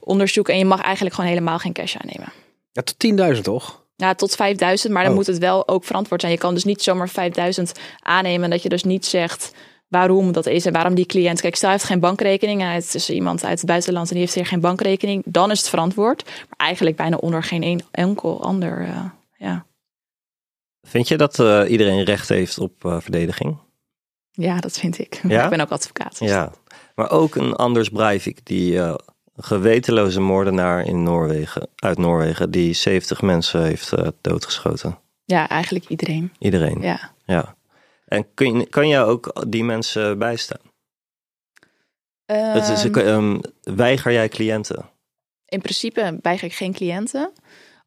onderzoek. En je mag eigenlijk gewoon helemaal geen cash aannemen. Ja, tot 10.000 toch? Ja, tot 5000, maar dan Oh. moet het wel ook verantwoord zijn. Je kan dus niet zomaar 5000 aannemen. Dat je dus niet zegt waarom dat is en waarom die cliënt. Kijk, stel hij heeft geen bankrekening. en Het is iemand uit het buitenland en die heeft hier geen bankrekening. Dan is het verantwoord. Maar eigenlijk bijna onder geen een, enkel ander. eh, ja. vind je dat eh, iedereen recht heeft op eh, verdediging? ja, dat vind ik. Ja? Ik ben ook advocaat. dus- Ja, maar ook een Anders Breivik, die eh, gewetenloze moordenaar in Noorwegen, uit Noorwegen, die 70 mensen heeft eh, doodgeschoten. ja, eigenlijk iedereen. Iedereen. Ja. Ja. En kun je, kan jij ook die mensen bijstaan? Het is, Ehm, ehm, weiger jij cliënten? in principe weiger ik geen cliënten.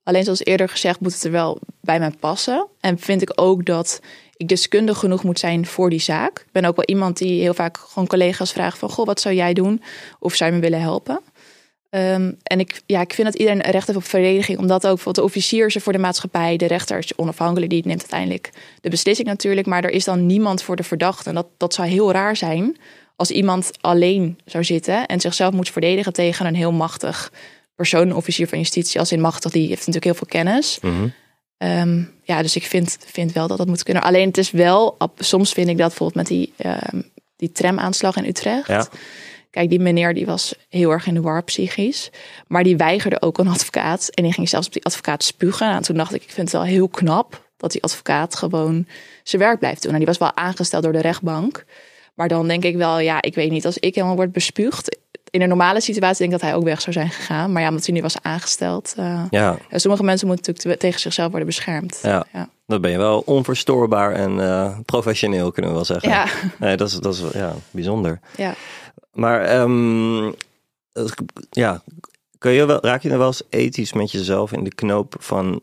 Alleen zoals eerder gezegd moet het er wel bij mij passen. En vind ik ook dat ik deskundig genoeg moet zijn voor die zaak. Ik ben ook wel iemand die heel vaak gewoon collega's vraagt van... Goh, wat zou jij doen? Of zou je me willen helpen? Ehm, en ik, ja, ik vind dat iedereen recht heeft op verdediging. Omdat ook bijvoorbeeld de officier is er voor de maatschappij. De rechter is onafhankelijk, die neemt uiteindelijk de beslissing natuurlijk. Maar er is dan niemand voor de verdachte. En dat, dat zou heel raar zijn als iemand alleen zou zitten... en zichzelf moet verdedigen tegen een heel machtig persoon, een officier van justitie, als in machtig, die heeft natuurlijk heel veel kennis. Mhm. Ehm, ja, dus ik vind, vind wel dat dat moet kunnen. Alleen het is wel, soms vind ik dat bijvoorbeeld met die, ehm, die tramaanslag in Utrecht. Ja. Kijk, die meneer die was heel erg in de war psychisch. Maar die weigerde ook een advocaat. En die ging zelfs op die advocaat spugen. En toen dacht ik, ik vind het wel heel knap dat die advocaat gewoon zijn werk blijft doen. En die was wel aangesteld door de rechtbank. Maar dan denk ik wel, ja, ik weet niet, als ik helemaal word bespuugd. In een normale situatie denk ik dat hij ook weg zou zijn gegaan. Maar ja, omdat hij nu was aangesteld. eh, Ja, sommige mensen moeten natuurlijk te- tegen zichzelf worden beschermd. Ja. ja. dan ben je wel onverstoorbaar en eh, professioneel, kunnen we wel zeggen. Ja, Nee, dat is, dat is ja, bijzonder. ja. Maar ehm, het- ja, kun je wel, raak je dan wel eens ethisch met jezelf in de knoop van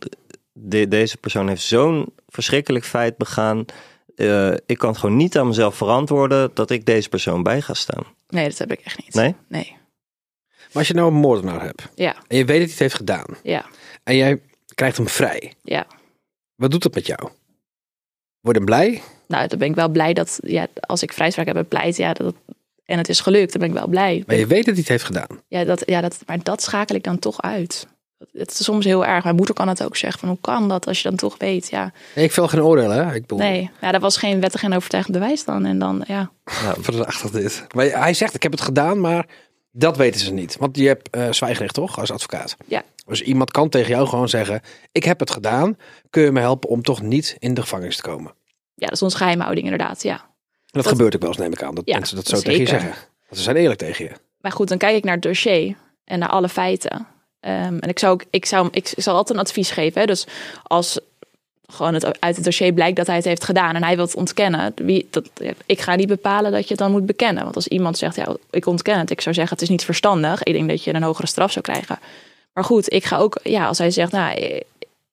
de- deze persoon heeft zo'n verschrikkelijk feit begaan. Eh, ik kan het gewoon niet aan mezelf verantwoorden dat ik deze persoon bij ga staan. Nee, dat heb ik echt niet. Nee? Nee. Maar als je nou een moordenaar hebt Ja, en je weet dat hij het heeft gedaan ja, en jij krijgt hem vrij, ja. wat doet dat met jou? Word je blij? Nou, dan ben ik wel blij dat, ja, als ik vrijspraak heb bepleit, ja, dat, en het is gelukt, dan ben ik wel blij. Maar je weet dat hij het heeft gedaan. Ja, dat, ja dat, maar dat schakel ik dan toch uit. Het is soms heel erg. Mijn moeder kan het ook zeggen. Van, hoe kan dat als je dan toch weet? Ja, Nee, ik vel geen oordeel, hè? Ik bedoel, nee. Ja, dat was geen wettig en overtuigend bewijs dan. En dan, ja. Prachtig dit. Maar hij zegt, ik heb het gedaan, maar dat weten ze niet. Want je hebt eh zwijgrecht, toch, als advocaat? Ja. Dus iemand kan tegen jou gewoon zeggen, ik heb het gedaan. Kun je me helpen om toch niet in de gevangenis te komen? ja, dat is onze geheimhouding inderdaad, ja. En dat, Dat- gebeurt ook wel eens, neem ik aan. Dat Ja, mensen dat zo tegen je zeggen. Want ze zijn eerlijk tegen je. Maar goed, dan kijk ik naar het dossier en naar alle feiten. Ehm, en ik zou, ook, ik, zou, ik zal altijd een advies geven. Hè? Dus als gewoon het, uit het dossier blijkt dat hij het heeft gedaan en hij wil het ontkennen, wie, dat, ik ga niet bepalen dat je het dan moet bekennen. Want als iemand zegt, ja, ik ontken het, ik zou zeggen, het is niet verstandig. Ik denk dat je een hogere straf zou krijgen. Maar goed, ik ga ook, ja, als hij zegt, nou,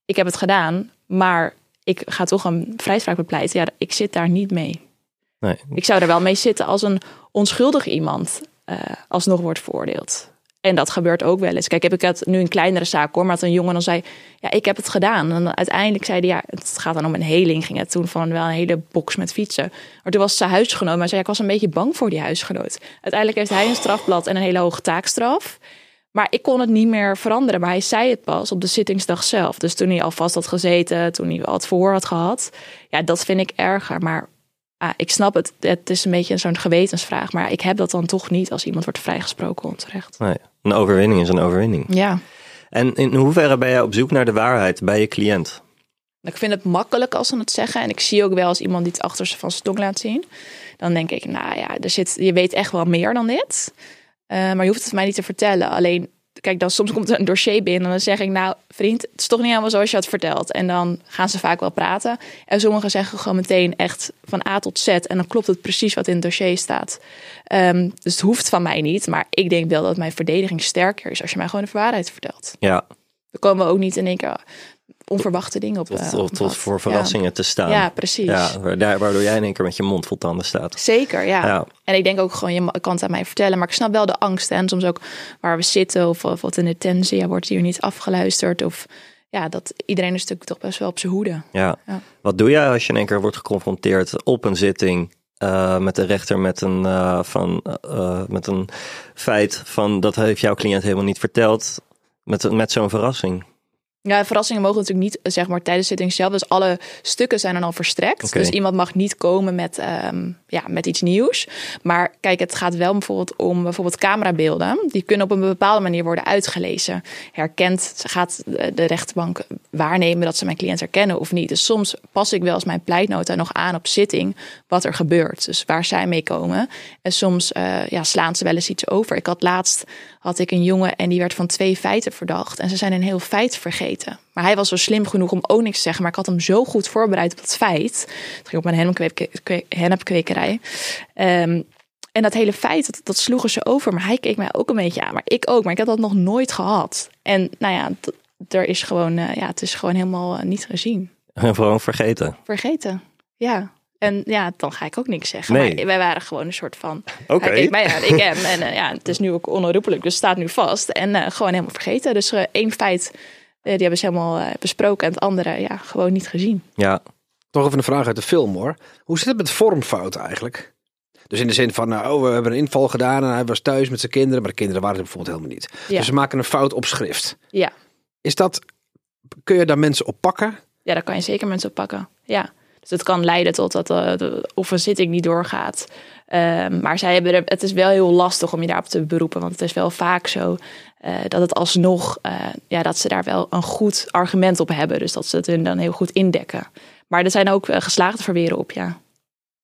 ik heb het gedaan, maar ik ga toch een vrijspraak bepleiten. Ja, ik zit daar niet mee. Nee. Ik zou er wel mee zitten als een onschuldig iemand eh, alsnog wordt veroordeeld. En dat gebeurt ook wel eens. Kijk, heb ik het nu een kleinere zaak hoor, maar dat een jongen dan zei, ja, ik heb het gedaan. En uiteindelijk zei hij, ja, het gaat dan om een heling. Ging het toen van wel een hele box met fietsen. Maar toen was zijn huisgenoot, maar zei, ik was een beetje bang voor die huisgenoot. Uiteindelijk heeft hij een strafblad en een hele hoge taakstraf. Maar ik kon het niet meer veranderen. Maar hij zei het pas op de zittingsdag zelf. Dus toen hij alvast had gezeten, toen hij al het verhoor had gehad. Ja, dat vind ik erger. Maar ah, ik snap het. Het is een beetje zo'n gewetensvraag. Maar ik heb dat dan toch niet als iemand wordt vrijgesproken onterecht. Nee. Een overwinning is een overwinning. Ja. En in hoeverre ben jij op zoek naar de waarheid bij je cliënt? Ik vind het makkelijk als ze het zeggen. En ik zie ook wel als iemand die het achter van zijn tong laat zien. Dan denk ik, nou ja, er zit, je weet echt wel meer dan dit. Uh, maar je hoeft het mij niet te vertellen. Alleen kijk, dan soms komt er een dossier binnen en dan zeg ik, nou vriend, het is toch niet helemaal zoals je had verteld. En dan gaan ze vaak wel praten. En sommigen zeggen gewoon meteen echt van A tot Z. En dan klopt het precies wat in het dossier staat. Um, dus het hoeft van mij niet. Maar ik denk wel dat mijn verdediging sterker is als je mij gewoon de waarheid vertelt. Ja. Dan komen we ook niet in één keer onverwachte dingen op. Tot, tot, tot voor verrassingen ja. te staan. Ja, precies. Ja, waardoor jij in één keer met je mond vol tanden staat. Zeker, ja. Ja. En ik denk ook gewoon, je kan het aan mij vertellen, maar ik snap wel de angst. En soms ook waar we zitten, of, of wat in de tensie, ja, wordt hier niet afgeluisterd. Of ja, dat iedereen is natuurlijk toch best wel op zijn hoede. Ja. Ja. Wat doe jij als je in één keer wordt geconfronteerd op een zitting eh, met de rechter met een, eh, van, eh, met een feit van dat heeft jouw cliënt helemaal niet verteld met, met zo'n verrassing? Ja, verrassingen mogen natuurlijk niet, zeg maar, tijdens de zitting zelf. Dus alle stukken zijn dan al verstrekt. Dus iemand mag niet komen met, ehm, ja, met iets nieuws. Maar kijk, het gaat wel bijvoorbeeld om bijvoorbeeld camerabeelden. Die kunnen op een bepaalde manier worden uitgelezen. Herkent, gaat de de rechtbank waarnemen dat ze mijn cliënt herkennen of niet. Dus soms pas ik wel eens mijn pleitnota nog aan op zitting wat er gebeurt. Dus waar zij mee komen. En soms eh, ja, slaan ze wel eens iets over. Ik had laatst had ik een jongen en die werd van twee feiten verdacht. En ze zijn een heel feit vergeten. Maar hij was zo slim genoeg om ook niks te zeggen. Maar ik had hem zo goed voorbereid op dat feit. Het ging op mijn hennepkwe- kwe- hennepkwekerij. Ehm, en dat hele feit, dat, dat sloegen ze over. Maar hij keek mij ook een beetje aan. Maar ik ook. Maar ik had dat nog nooit gehad. En nou ja, er is gewoon, eh, ja, het is gewoon helemaal eh, niet gezien. Gewoon vergeten. Vergeten. Ja. En ja, dan ga ik ook niks zeggen. Nee. Maar wij waren gewoon een soort van. Oké. Hij keek mij aan, ik hem. En eh, ja, het is nu ook onherroepelijk, dus het staat nu vast. En eh, gewoon helemaal vergeten. Dus eh, één feit, die hebben ze helemaal besproken. En het andere, ja, gewoon niet gezien. Ja, Toch even een vraag uit de film hoor. Hoe zit het met vormfouten eigenlijk? Dus in de zin van, nou, oh, we hebben een inval gedaan en hij was thuis met zijn kinderen, maar de kinderen waren er bijvoorbeeld helemaal niet. Ja. Dus ze maken een fout op schrift. Ja. Is dat, kun je daar mensen op pakken? Ja, daar kan je zeker mensen op pakken. Ja. Dus het kan leiden tot dat eh, de, of een zitting niet doorgaat. Ehm, maar zij hebben er, het is wel heel lastig om je daarop te beroepen. Want het is wel vaak zo eh, dat het alsnog, eh, ja, dat ze daar wel een goed argument op hebben. Dus dat ze het hun dan heel goed indekken. Maar er zijn ook geslaagde verweren op, ja.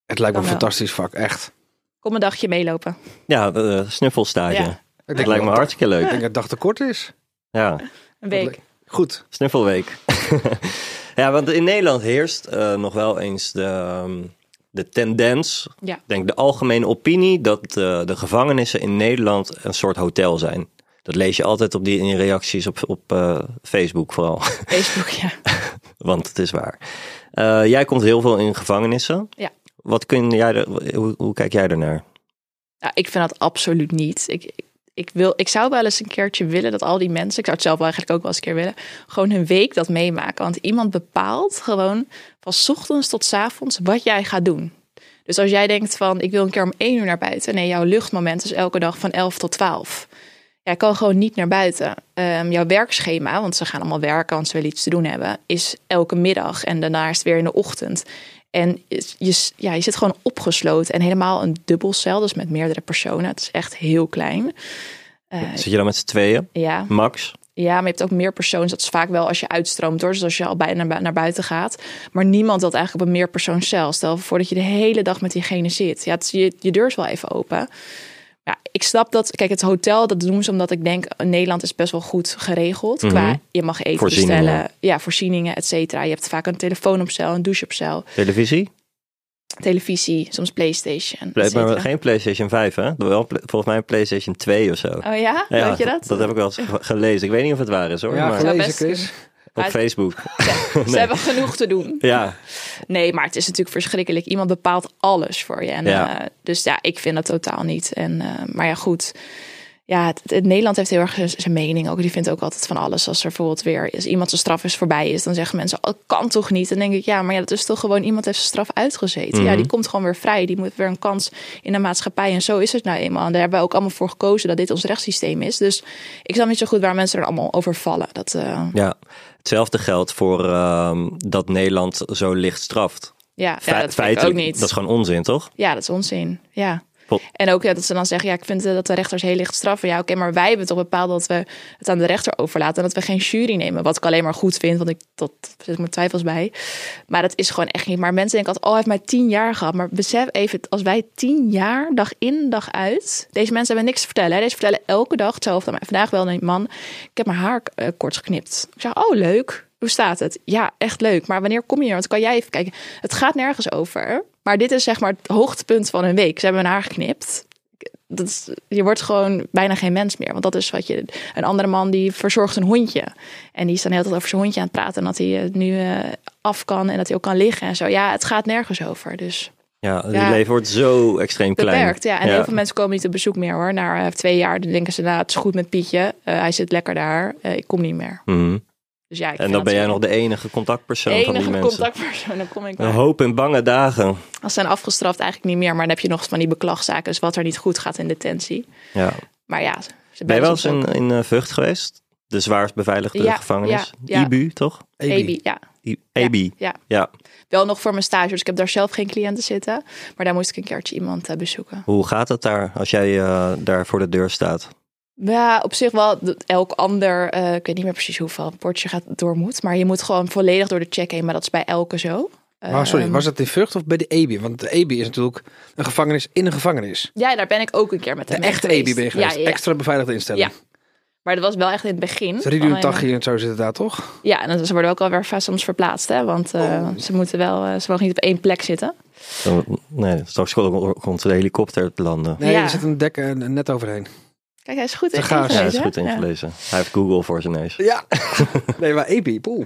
Het lijkt me een fantastisch vak, echt. Kom een dagje meelopen. ja de snuffelstage. Ja. Ik Dat lijkt me hartstikke Ik leuk. denk dat het dag te kort is. Ja, Een week. Goed. snuffelweek. ja, want in Nederland heerst eh, nog wel eens de, ehm, de tendens, Ja. ik denk de algemene opinie, dat eh, de gevangenissen in Nederland een soort hotel zijn. Dat lees je altijd op die in reacties op, op eh, Facebook vooral, Facebook, ja. want het is waar. Jij komt heel veel in gevangenissen. Ja. Wat kun jij hoe, hoe kijk jij ernaar? Ja, ik vind dat absoluut niet. Ik, ik, ik, wil, ik zou wel eens een keertje willen dat al die mensen, ik zou het zelf eigenlijk ook wel eens een keer willen, gewoon hun week dat meemaken. Want iemand bepaalt gewoon van ochtends tot 's avonds wat jij gaat doen. Dus als jij denkt van ik wil een keer om één uur naar buiten. Nee, jouw luchtmoment is elke dag van 11 tot 12. Jij kan gewoon niet naar buiten. Ehm, jouw werkschema, want ze gaan allemaal werken, want ze willen iets te doen hebben, is elke middag en daarna is het weer in de ochtend. En je, ja, je zit gewoon opgesloten en helemaal een dubbelcel, dus met meerdere personen. Het is echt heel klein. Eh, Zit je dan met z'n tweeën, ja, max? ja, maar je hebt ook meer personen. Dat is vaak wel als je uitstroomt hoor. Dus als je al bijna naar, buiten gaat. Maar niemand dat eigenlijk op een meerpersoonscel. Stel voor dat je de hele dag met diegene zit. Ja, het je, je deur is wel even open. Ja, ik snap dat. Kijk, het hotel, dat doen ze omdat ik denk... Nederland is best wel goed geregeld. Qua, je mag eten Voorzieningen. bestellen. Ja, voorzieningen, et cetera. Je hebt vaak een telefoon op cel, een douche op cel. Televisie? Televisie, soms Playstation, et Maar geen PlayStation 5, hè? Wel, volgens mij een PlayStation 2 2 of zo. Oh ja, weet je dat? Dat heb ik wel eens ge- gelezen. Ik weet niet of het waar is hoor. Ja, maar, gelezen Chris. Op Facebook. Ze hebben genoeg te doen. Ja, Nee, maar het is natuurlijk verschrikkelijk. Iemand bepaalt alles voor je. En, Ja. eh, dus ja, ik vind dat totaal niet. En, eh, maar ja, goed. Ja, het, het- Nederland heeft heel erg zijn- mening ook. Die vindt ook altijd van alles. Als er bijvoorbeeld weer iemand zijn straf is voorbij is, dan zeggen mensen: Oh, kan toch niet? Dan denk ik, ja, maar ja, dat is toch gewoon iemand heeft zijn straf uitgezeten. Ja, die komt gewoon weer vrij. Die moet weer een kans in de maatschappij. En zo is het nou eenmaal. En daar hebben we ook allemaal voor gekozen dat dit ons rechtssysteem is. Dus ik snap niet zo goed waar mensen er allemaal over vallen. Dat, eh, ja. Hetzelfde geldt voor ehm, dat Nederland zo licht straft. ja, ja, dat feitelijk, ook niet. Dat is gewoon onzin, toch? Ja, dat is onzin. Ja. En ook ja, dat ze dan zeggen, ja, ik vind dat de rechters heel licht straffen. Ja, oké, maar wij hebben toch bepaald dat we het aan de rechter overlaten en dat we geen jury nemen. Wat ik alleen maar goed vind, want ik dat zit mijn twijfels bij. Maar dat is gewoon echt niet. Maar mensen denken altijd, oh, hij heeft maar tien jaar gehad. Maar besef even, als wij tien jaar, dag in, dag uit. Deze mensen hebben niks te vertellen. Hè? Deze vertellen elke dag hetzelfde. Maar vandaag wel een man, ik heb mijn haar eh, kort geknipt. Ik zeg, oh, leuk. Hoe staat het? Ja, echt leuk. Maar wanneer kom je er? Want kan jij even kijken. Het gaat nergens over. Maar dit is zeg maar het hoogtepunt van hun week. Ze hebben hun haar geknipt. Dat is, je wordt gewoon bijna geen mens meer. Want dat is wat je. Een andere man die verzorgt een hondje. En die is dan heel tijd over zijn hondje aan het praten. En dat hij het nu eh, af kan. En dat hij ook kan liggen en zo. Ja, het gaat nergens over. Dus Ja, Ja. leven wordt zo extreem klein. beperkt. Ja. En heel veel mensen komen niet op bezoek meer hoor. Na eh, twee jaar dan denken ze, nou, het is goed met Pietje. Eh, hij zit lekker daar. Eh, ik kom niet meer. Mhm. Dus ja, ik En dan ben jij nog de enige contactpersoon de van die enige mensen. contactpersoon. Dan kom ik Een hoop en bange dagen. Als ze zijn afgestraft eigenlijk niet meer. Maar dan heb je nog van die beklagzaken. Dus wat er niet goed gaat in detentie. Ja. Maar ja, ze Ben je wel eens in, in eh, Vught geweest? De zwaarst beveiligde Ja, gevangenis? ja, ja. IBU, toch? EBI, ja. EBI. Ja. Ja. Wel nog voor mijn stage, dus ik heb daar zelf geen cliënten zitten. Maar daar moest ik een keertje iemand eh, bezoeken. Hoe gaat het daar als jij eh, daar voor de deur staat? Ja, op zich wel. Elk ander, eh, ik weet niet meer precies hoeveel bordje gaat door moet. Maar je moet gewoon volledig door de check heen. Maar dat is bij elke zo. Maar sorry, Ehm, was dat in Vught of bij de EBI? Want de EBI is natuurlijk een gevangenis in een gevangenis. Ja, daar ben ik ook een keer met De hem echte geweest. EBI ben je geweest. Ja, ja, ja. Extra beveiligde instelling. Ja. Maar dat was wel echt in het begin. Ridu Alleen Taghi en zo zitten daar toch? Ja, en ze worden ook alweer vast soms verplaatst. Hè? Want eh, ze moeten wel, eh, ze mogen niet op één plek zitten. Dan- Nee, straks komt de helikopter te landen. Nee, Ja. er zit een dek net overheen. Kijk, hij is goed in gaas. Ja, dat is ingelezen, goed? Ja. ingelezen. Hij heeft Google voor zijn neus. Ja. nee, maar EBI, poeh.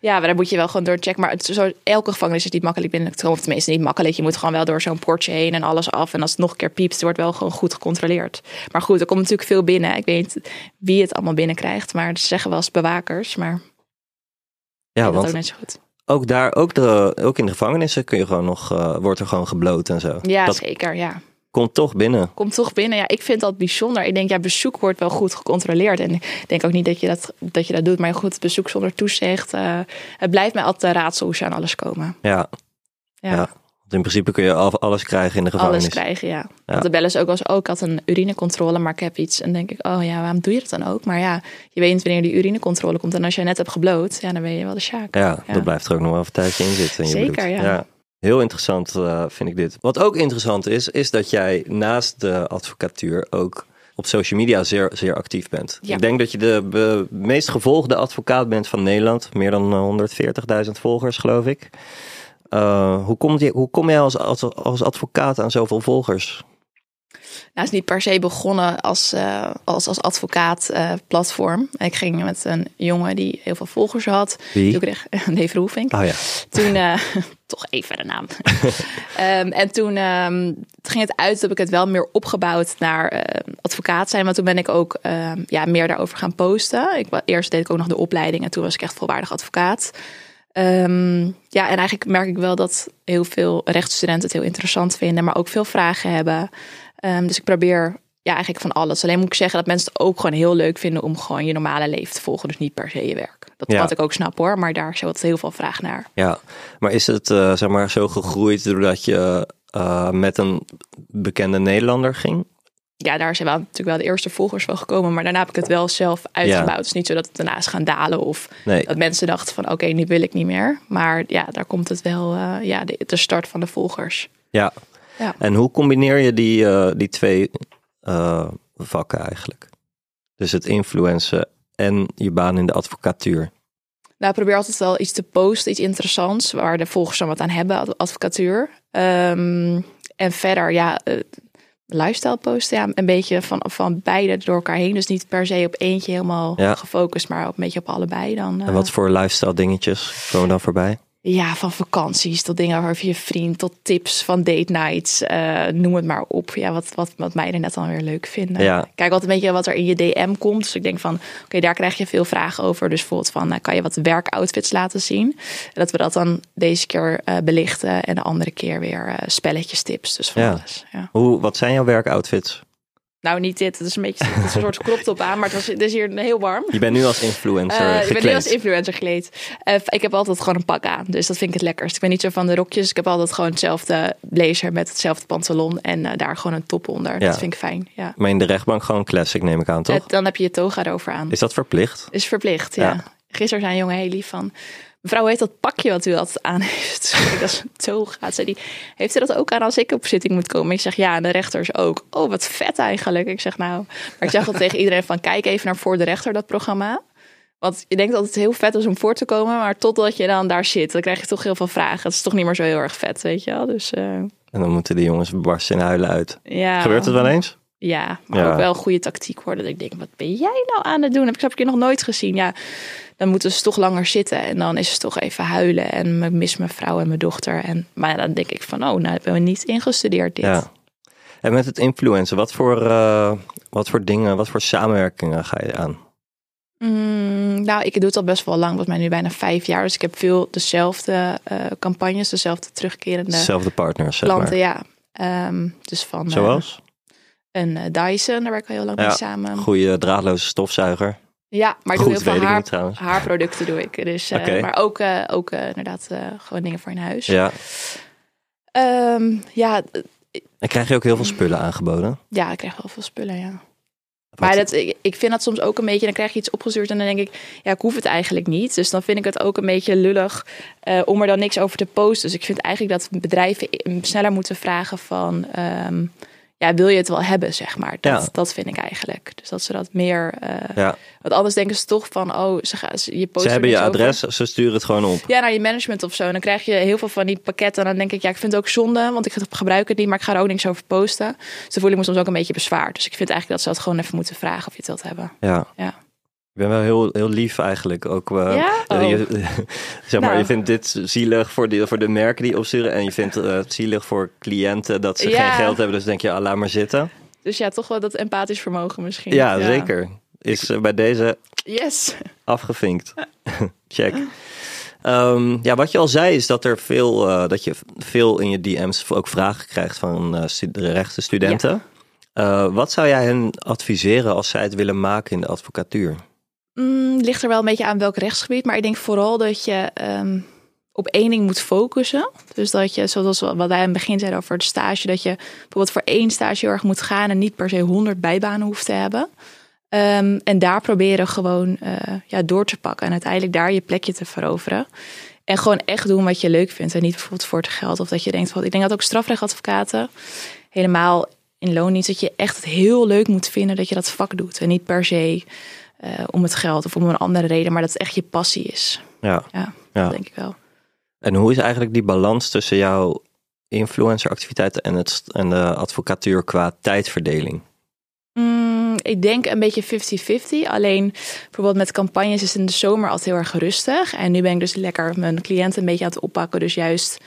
Ja, maar daar moet je wel gewoon door checken. Maar het, zo, elke gevangenis is niet makkelijk binnen te komen. Of tenminste niet makkelijk. Je moet gewoon wel door zo'n poortje heen en alles af. En als het nog een keer piept, wordt wel gewoon goed gecontroleerd. Maar goed, er komt natuurlijk veel binnen. Ik weet niet wie het allemaal binnenkrijgt. Maar ze zeggen wel eens bewakers. Maar Ja, dat ook want net zo goed. ook daar, ook, de, ook in de gevangenissen kun je gewoon nog, eh, wordt er gewoon gebloot en zo. Ja, dat zeker. Ja. Komt toch binnen. Komt toch binnen. Ja, ik vind dat bijzonder. Ik denk, ja, bezoek wordt wel goed gecontroleerd. En ik denk ook niet dat je dat, dat, je dat doet. Maar goed, bezoek zonder toezicht. eh, het blijft mij altijd raadsel hoe ze aan alles komen. Ja, Ja. Ja, want in principe kun je al- alles krijgen in de gevangenis. alles krijgen, ja. Want de bellen ze ook wel eens, oh, ik had een urinecontrole, maar ik heb iets. En denk ik, oh ja, waarom doe je dat dan ook? Maar ja, je weet niet wanneer die urinecontrole komt. En als jij net hebt gebloot, ja, dan ben je wel de sjaak. Ja, Ja. dat blijft er ook nog wel een tijdje in zitten. In je Zeker, ja. Heel interessant eh, vind ik dit. Wat ook interessant is, is dat jij naast de advocatuur ook op social media zeer, zeer actief bent. Ja. Ik denk dat je de be- meest gevolgde advocaat bent van Nederland. Meer dan eh, 140.000 volgers, geloof ik. Eh, hoe, kom je, hoe kom jij als, als, als advocaat aan zoveel volgers? Nou, is niet per se begonnen als, eh, als, als advocaat eh, platform. Ik ging met een jongen die heel veel volgers had. Wie? Toen kreeg Dave Roefink. Oh ja. Toen, eh, toch even de naam. Ehm, en toen, ehm, ging het uit, heb ik het wel meer opgebouwd naar advocaat zijn. Maar toen ben ik ook ehm, ja, meer daarover gaan posten. Ik, eerst deed ik ook nog de opleiding en toen was ik echt volwaardig advocaat. Ja, en eigenlijk merk ik wel dat heel veel rechtsstudenten het heel interessant vinden, maar ook veel vragen hebben. Ehm, dus ik probeer ja, eigenlijk van alles. Alleen moet ik zeggen dat mensen het ook gewoon heel leuk vinden om gewoon je normale leven te volgen. Dus niet per se je werk. Dat Ja. wat ik ook snap hoor, maar daar is wat heel veel vraag naar. Ja, maar is het eh, zeg maar zo gegroeid doordat je eh, met een bekende Nederlander ging? ja, daar zijn wel natuurlijk wel de eerste volgers van gekomen. Maar daarna heb ik het wel zelf uitgebouwd. Het is niet zo dat het daarna is gaan dalen. Of Nee. dat mensen dachten van oké, nu wil ik niet meer. Maar ja, daar komt het wel, eh, ja, de, de start van de volgers. Ja. Ja. En hoe combineer je die, eh, die twee eh, vakken eigenlijk? Dus het influencen en je baan in de advocatuur. Nou, ik probeer altijd wel iets te posten, iets interessants, waar de volgers dan wat aan hebben, ad- advocatuur. Ehm, en verder, ja, eh, lifestyle posten. Ja, een beetje van, van beide door elkaar heen. Dus niet per se op eentje helemaal Ja. gefocust, maar op een beetje op allebei dan. En wat voor lifestyle dingetjes komen dan voorbij? Ja, van vakanties tot dingen over je vriend, tot tips van date nights, eh, noem het maar op. Ja, wat, wat, wat meiden net dan weer leuk vinden. Ja. Kijk altijd een beetje wat er in je DM komt. Dus ik denk van, oké, daar krijg je veel vragen over. Dus bijvoorbeeld van, eh, kan je wat werkoutfits laten zien? En dat we dat dan deze keer eh, belichten en de andere keer weer spelletjes, tips. Dus van Ja. alles. Ja. Hoe, wat zijn jouw werkoutfits? Nou, niet dit. Het is een beetje het is een soort crop top aan, maar het, was, het is hier heel warm. Je bent nu als influencer Eh, ik gekleed. ben nu als influencer gekleed. Eh, ik heb altijd gewoon een pak aan. Dus dat vind ik het lekkerst. Ik ben niet zo van de rokjes. Ik heb altijd gewoon hetzelfde blazer met hetzelfde pantalon. En eh, daar gewoon een top onder. Ja. Dat vind ik fijn. Ja. Maar in de rechtbank gewoon classic neem ik aan, toch? Dan heb je je toga erover aan. Is dat verplicht? Is verplicht, ja. Ja. Gisteren zei een jongen heel lief van... Mevrouw, hoe heet dat pakje wat u altijd aan heeft? Dat is een toga. Zei die, heeft u dat ook aan als ik op zitting moet komen? Ik zeg, ja, en de rechters ook. Oh, wat vet eigenlijk. Ik zeg, nou... Maar ik zeg al tegen iedereen van... Kijk even naar Voor de Rechter, dat programma. Want je denkt dat het heel vet is om voor te komen. Maar totdat je dan daar zit, dan krijg je toch heel veel vragen. Het is toch niet meer zo heel erg vet, weet je wel? Dus eh, En dan moeten die jongens barsten in huilen uit. ja... Gebeurt het wel eens? Ja, maar Ja. ook wel goede tactiek worden. Dat ik denk, wat ben jij nou aan het doen? Heb ik, heb ik je nog nooit gezien. Ja, dan moeten ze toch langer zitten. En dan is het toch even huilen. En ik mis mijn vrouw en mijn dochter. En, maar dan denk ik van, oh, nou hebben we niet ingestudeerd dit. Ja. En met het influencer, wat voor, eh, wat voor dingen, wat voor samenwerkingen ga je aan? Mm, nou, ik doe het al best wel lang. Volgens mij nu bijna vijf jaar. Dus ik heb veel dezelfde eh, campagnes. Dezelfde terugkerende Dezelfde partners, zeg klanten, maar. ja. Ehm, dus van eh, Zoals? een Dyson, daar werk ik al heel lang Ja, mee samen. Goede draadloze stofzuiger. Ja, maar ik Goed, doe heel veel haar, niet haarproducten doe ik. Dus, eh. Maar ook, eh, ook eh, inderdaad gewoon dingen voor in huis. Ja. Ehm, ja, En krijg je ook heel veel spullen aangeboden? ja, ik krijg wel veel spullen, ja. Maar dat, ik, ik vind dat soms ook een beetje, dan krijg je iets opgestuurd en dan denk ik, ja, ik hoef het eigenlijk niet. Dus dan vind ik het ook een beetje lullig om er dan niks over te posten. Dus ik vind eigenlijk dat bedrijven sneller moeten vragen van, ehm, ja, wil je het wel hebben, zeg maar. Dat, Ja. dat vind ik eigenlijk. Dus dat ze dat meer, eh, Ja. want anders denken ze toch van, oh, ze, gaan, ze- je Ze hebben je over. adres, ze sturen het gewoon op. Ja, naar je management of zo. En dan krijg je heel veel van die pakketten. En dan denk ik, ja, ik vind het ook zonde, want ik gebruik het niet, maar ik ga er ook niks over posten. Dus dan voel ik me soms ook een beetje bezwaard. Dus ik vind eigenlijk dat ze dat gewoon even moeten vragen of je het wilt hebben. Ja. Ja. Ik ben wel heel, heel lief eigenlijk. Ook, eh, Ja? eh, Oh. je, zeg maar, Nou. je vindt dit zielig voor de, voor de merken die opsturen. En je vindt eh, het zielig voor cliënten dat ze Ja. geen geld hebben. Dus denk je, ah, laat maar zitten. Dus ja, toch wel dat empathisch vermogen misschien. Ja, zeker. Is eh, bij deze Yes. afgevinkt. Check. Ehm, ja, wat je al zei is dat er veel, dat je veel in je DM's ook vragen krijgt van stu- de rechten studenten. Eh, wat zou jij hen adviseren als zij het willen maken in de advocatuur? Mm, ligt er wel een beetje aan welk rechtsgebied. Maar ik denk vooral dat je ehm, op één ding moet focussen. Dus dat je, zoals wat wij aan het begin zeiden over het stage, dat je bijvoorbeeld voor één stage heel erg moet gaan en niet per se honderd bijbanen hoeft te hebben. Ehm, en daar proberen gewoon eh, ja, door te pakken en uiteindelijk daar je plekje te veroveren. En gewoon echt doen wat je leuk vindt en niet bijvoorbeeld voor het geld. Of dat je denkt, ik denk dat ook strafrechtadvocaten helemaal in loondienst, dat je echt het heel leuk moet vinden dat je dat vak doet. En niet per se eh, om het geld of om een andere reden, maar dat het echt je passie is. Ja, Ja, ja. dat denk ik wel. En hoe is eigenlijk die balans tussen jouw influenceractiviteiten en, het, en de advocatuur qua tijdverdeling? Mm, ik denk een beetje 50-50. Alleen bijvoorbeeld met campagnes is het in de zomer altijd heel erg rustig. En nu ben ik dus lekker mijn cliënten een beetje aan het oppakken. Dus juist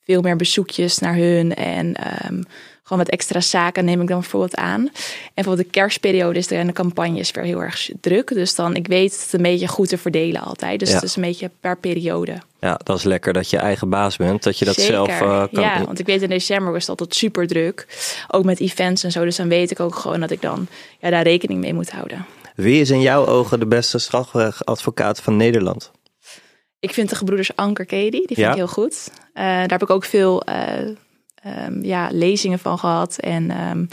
veel meer bezoekjes naar hun. En ehm, gewoon wat extra zaken neem ik dan bijvoorbeeld aan. En bijvoorbeeld de kerstperiode is er en de campagne is weer heel erg druk. Dus dan, ik weet het een beetje goed te verdelen altijd. Dus Ja. het is een beetje per periode. Ja, dat is lekker dat je eigen baas bent, dat je dat Zeker. zelf eh, kan. Ja, want ik weet in december was het altijd super druk. Ook met events en zo. Dus dan weet ik ook gewoon dat ik dan ja, daar rekening mee moet houden. Wie is in jouw ogen de beste strafrechtadvocaat van Nederland? Ik vind de gebroeders Anker Kedi, die vind Ja? ik heel goed. Eh, daar heb ik ook veel eh, ehm, ja, lezingen van gehad. En ehm,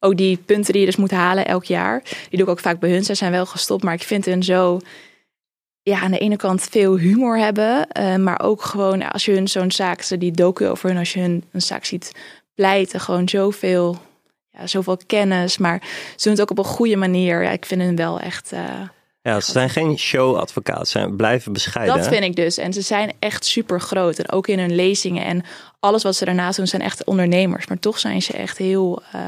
ook die punten die je dus moet halen elk jaar. Die doe ik ook vaak bij hun. Zij zijn wel gestopt, maar ik vind hun zo... Ja, aan de ene kant veel humor hebben. eh, maar ook gewoon als je hun zo'n zaak... Die docu over hun, als je hun een zaak ziet pleiten. Gewoon zoveel, ja, zoveel kennis. Maar ze doen het ook op een goede manier. Ja, ik vind hun wel echt... eh, Ja, ze zijn geen showadvocaat, ze blijven bescheiden. dat hè? vind ik dus. En ze zijn echt super groot. En ook in hun lezingen en alles wat ze daarnaast doen zijn echt ondernemers. Maar toch zijn ze echt heel, eh,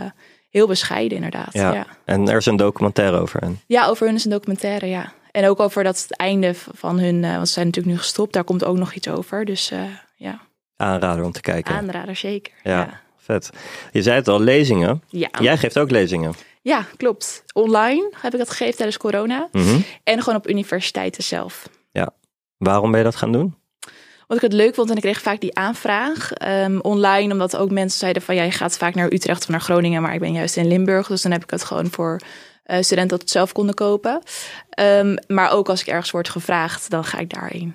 heel bescheiden inderdaad. Ja. Ja. En er is een documentaire over hen. Ja, over hun is een documentaire, ja. En ook over dat het einde van hun, eh, want ze zijn natuurlijk nu gestopt, daar komt ook nog iets over. Dus eh, ja, Aanrader om te kijken. aanrader zeker. Ja. Ja. Vet. Je zei het al, lezingen. Ja. Jij geeft ook lezingen. Ja, klopt. Online heb ik dat gegeven tijdens corona. Mhm. En gewoon op universiteiten zelf. Waarom ben je dat gaan doen? Wat ik het leuk vond, en ik kreeg vaak die aanvraag ehm, online, omdat ook mensen zeiden van ja, je gaat vaak naar Utrecht of naar Groningen, maar ik ben juist in Limburg, dus dan heb ik het gewoon voor eh, studenten dat het zelf konden kopen. Ehm, maar ook als ik ergens word gevraagd, dan ga ik daarheen.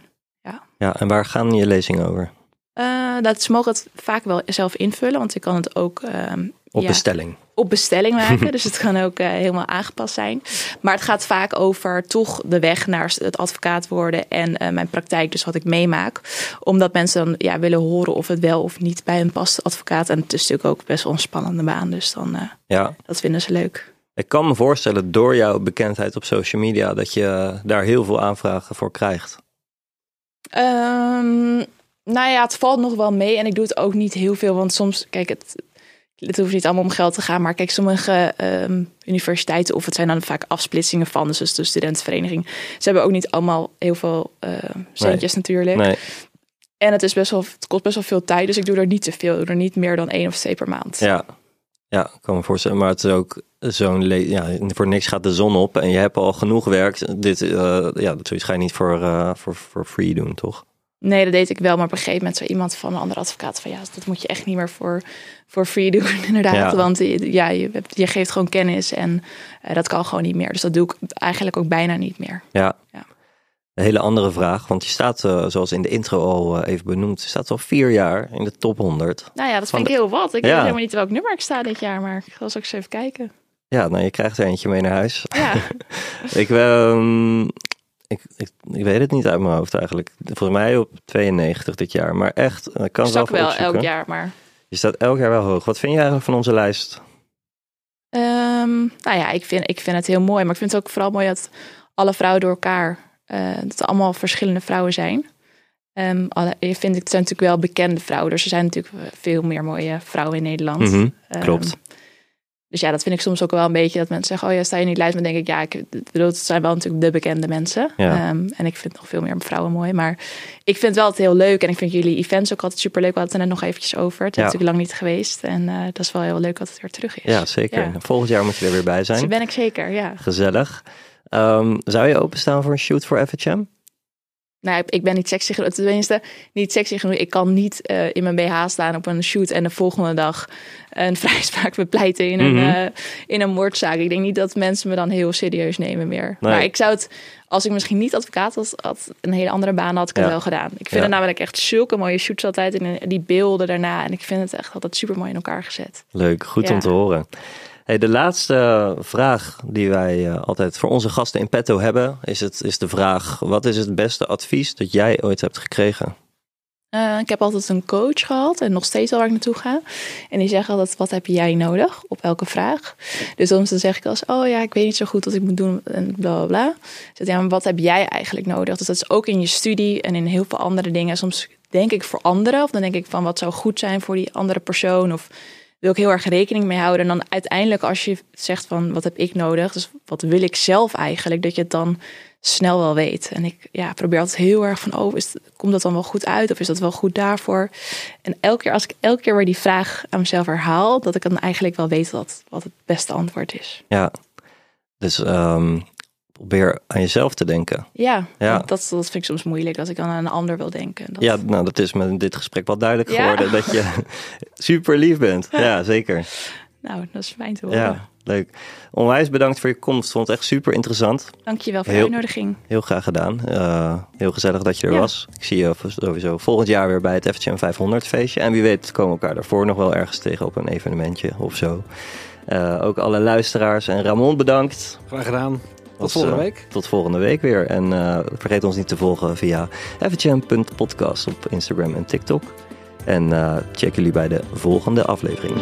Ja, en waar gaan je lezingen over? Eh, dat ze mogen het vaak wel zelf invullen, want ik kan het ook ehm, Op ja, bestelling. Op bestelling maken. dus het kan ook eh, helemaal aangepast zijn. Maar het gaat vaak over toch de weg naar het advocaat worden en eh, mijn praktijk, dus wat ik meemaak. Omdat mensen dan ja, willen horen of het wel of niet bij hun past, advocaat. En het is natuurlijk ook best wel een spannende baan, dus dan eh, Ja. dat vinden ze leuk. Ik kan me voorstellen door jouw bekendheid op social media dat je daar heel veel aanvragen voor krijgt. Ehm, nou ja, het valt nog wel mee en ik doe het ook niet heel veel, want soms, kijk, het, het hoeft niet allemaal om geld te gaan, maar kijk, sommige ehm, universiteiten, of het zijn dan vaak afsplitsingen van, dus de studentenvereniging, ze hebben ook niet allemaal heel veel eh, centjes natuurlijk. Nee. En het, is best wel, het kost best wel veel tijd, dus ik doe er niet te veel. Ik doe er niet meer dan één of twee per maand. Ja. Ja, ik kan me voorstellen. Maar het is ook zo'n... Ja, voor niks gaat de zon op en je hebt al genoeg werk. Dit, eh, ja, dat zoiets ga je niet voor, eh, voor, voor free doen, toch? Nee, dat deed ik wel, maar op een gegeven moment zei iemand van een andere advocaat van ja, dat moet je echt niet meer voor, voor free doen, inderdaad. Ja. Want je- ja, je, je geeft gewoon kennis en eh, dat kan gewoon niet meer. Dus dat doe ik eigenlijk ook bijna niet meer. Ja. Ja. Een hele andere vraag, want je staat, eh, zoals in de intro al eh, even benoemd, je staat al vier jaar in de top 100. Nou ja, dat vind ik heel wat. Ik Ja. weet helemaal niet welk nummer ik sta dit jaar, maar ik ga eens even kijken. Ja, nou, je krijgt er eentje mee naar huis. Ja, ik, ehm, ik, ik, ik weet het niet uit mijn hoofd eigenlijk. Volgens mij op 92 dit jaar. Maar echt, eh, ik kan ik het wel opzoeken. elk jaar, maar... Je staat elk jaar wel hoog. Wat vind je eigenlijk van onze lijst? Ehm, nou ja, ik vind, ik vind het heel mooi. Maar ik vind het ook vooral mooi dat alle vrouwen door elkaar, eh, dat er allemaal verschillende vrouwen zijn. Ehm alle, je vindt, het zijn natuurlijk wel bekende vrouwen. Dus er zijn natuurlijk veel meer mooie vrouwen in Nederland. Mhm, Ehm, klopt. Dus ja, dat vind ik soms ook wel een beetje dat mensen zeggen: Oh ja, sta je die lijst? Maar denk ik, ja, ik bedoel, het zijn wel natuurlijk de bekende mensen. Ja. Ehm, en ik vind nog veel meer vrouwen mooi. Maar ik vind het wel altijd heel leuk. En ik vind jullie events ook altijd super leuk. We hadden het er net nog eventjes over. Het is Ja. natuurlijk lang niet geweest. En eh, dat is wel heel leuk dat het weer terug is. Ja, zeker. Ja. Volgend jaar moet je er weer bij Dus zijn. daar ben ik zeker, ja. Gezellig. Ehm, zou je openstaan voor een shoot voor FHM? Nou, ik- ben niet sexy genoeg. Tenminste, niet sexy genoeg. Ik kan niet eh, in mijn BH staan op een shoot en de volgende dag een vrijspraak bepleiten in, een, Mhm. eh, in een moordzaak. Ik denk niet dat mensen me dan heel serieus nemen meer. Nee. Maar ik zou het, als ik misschien niet advocaat was, had een hele andere baan, had ik het wel gedaan. Ik vind Ja. het namelijk echt zulke mooie shoots altijd en die beelden daarna. En ik vind het echt altijd super mooi in elkaar gezet. Leuk, goed Ja. om te horen. Hey, de laatste vraag die wij eh, altijd voor onze gasten in petto hebben, is, het, is de vraag: wat is het beste advies dat jij ooit hebt gekregen? Eh, ik heb altijd een coach gehad en nog steeds al waar ik naartoe ga. En die zeggen altijd, wat heb jij nodig op elke vraag? Dus soms dan zeg ik als, oh ja, ik weet niet zo goed wat ik moet doen en bla bla bla. Zeg, ja, maar wat heb jij eigenlijk nodig? Dus dat is ook in je studie en in heel veel andere dingen. Soms denk ik voor anderen of dan denk ik van, wat zou goed zijn voor die andere persoon? Of wil ik heel erg rekening mee houden. En dan uiteindelijk als je zegt van, wat heb ik nodig? Dus wat wil ik zelf eigenlijk? Dat je het dan snel wel weet. En ik ja, probeer altijd heel erg van, oh, is, komt dat dan wel goed uit? Of is dat wel goed daarvoor? En elke keer, als ik elke keer weer die vraag aan mezelf herhaal, dat ik dan eigenlijk wel weet wat, wat het beste antwoord is. Ja, dus ehm, probeer aan jezelf te denken. Ja, Dat, dat vind ik soms moeilijk, als ik dan aan een ander wil denken. Dat, Ja, nou, dat is met dit gesprek wel duidelijk Ja? geworden dat je super lief bent. Ja, zeker. Nou, dat is fijn te horen. Ja, leuk. Onwijs bedankt voor je komst. Vond het echt super interessant. Dankjewel voor Heel- de uitnodiging. Heel graag gedaan. Eh, heel gezellig dat je er Ja. was. Ik zie je sowieso volgend jaar weer bij het FHM 500 feestje. En wie weet komen we elkaar daarvoor nog wel ergens tegen op een evenementje of zo. Eh, ook alle luisteraars en Ramon bedankt. Graag gedaan. Tot Was, volgende eh, week. Tot volgende week weer. En eh, vergeet ons niet te volgen via fhm.podcast op Instagram en TikTok. En eh, check jullie bij de volgende aflevering.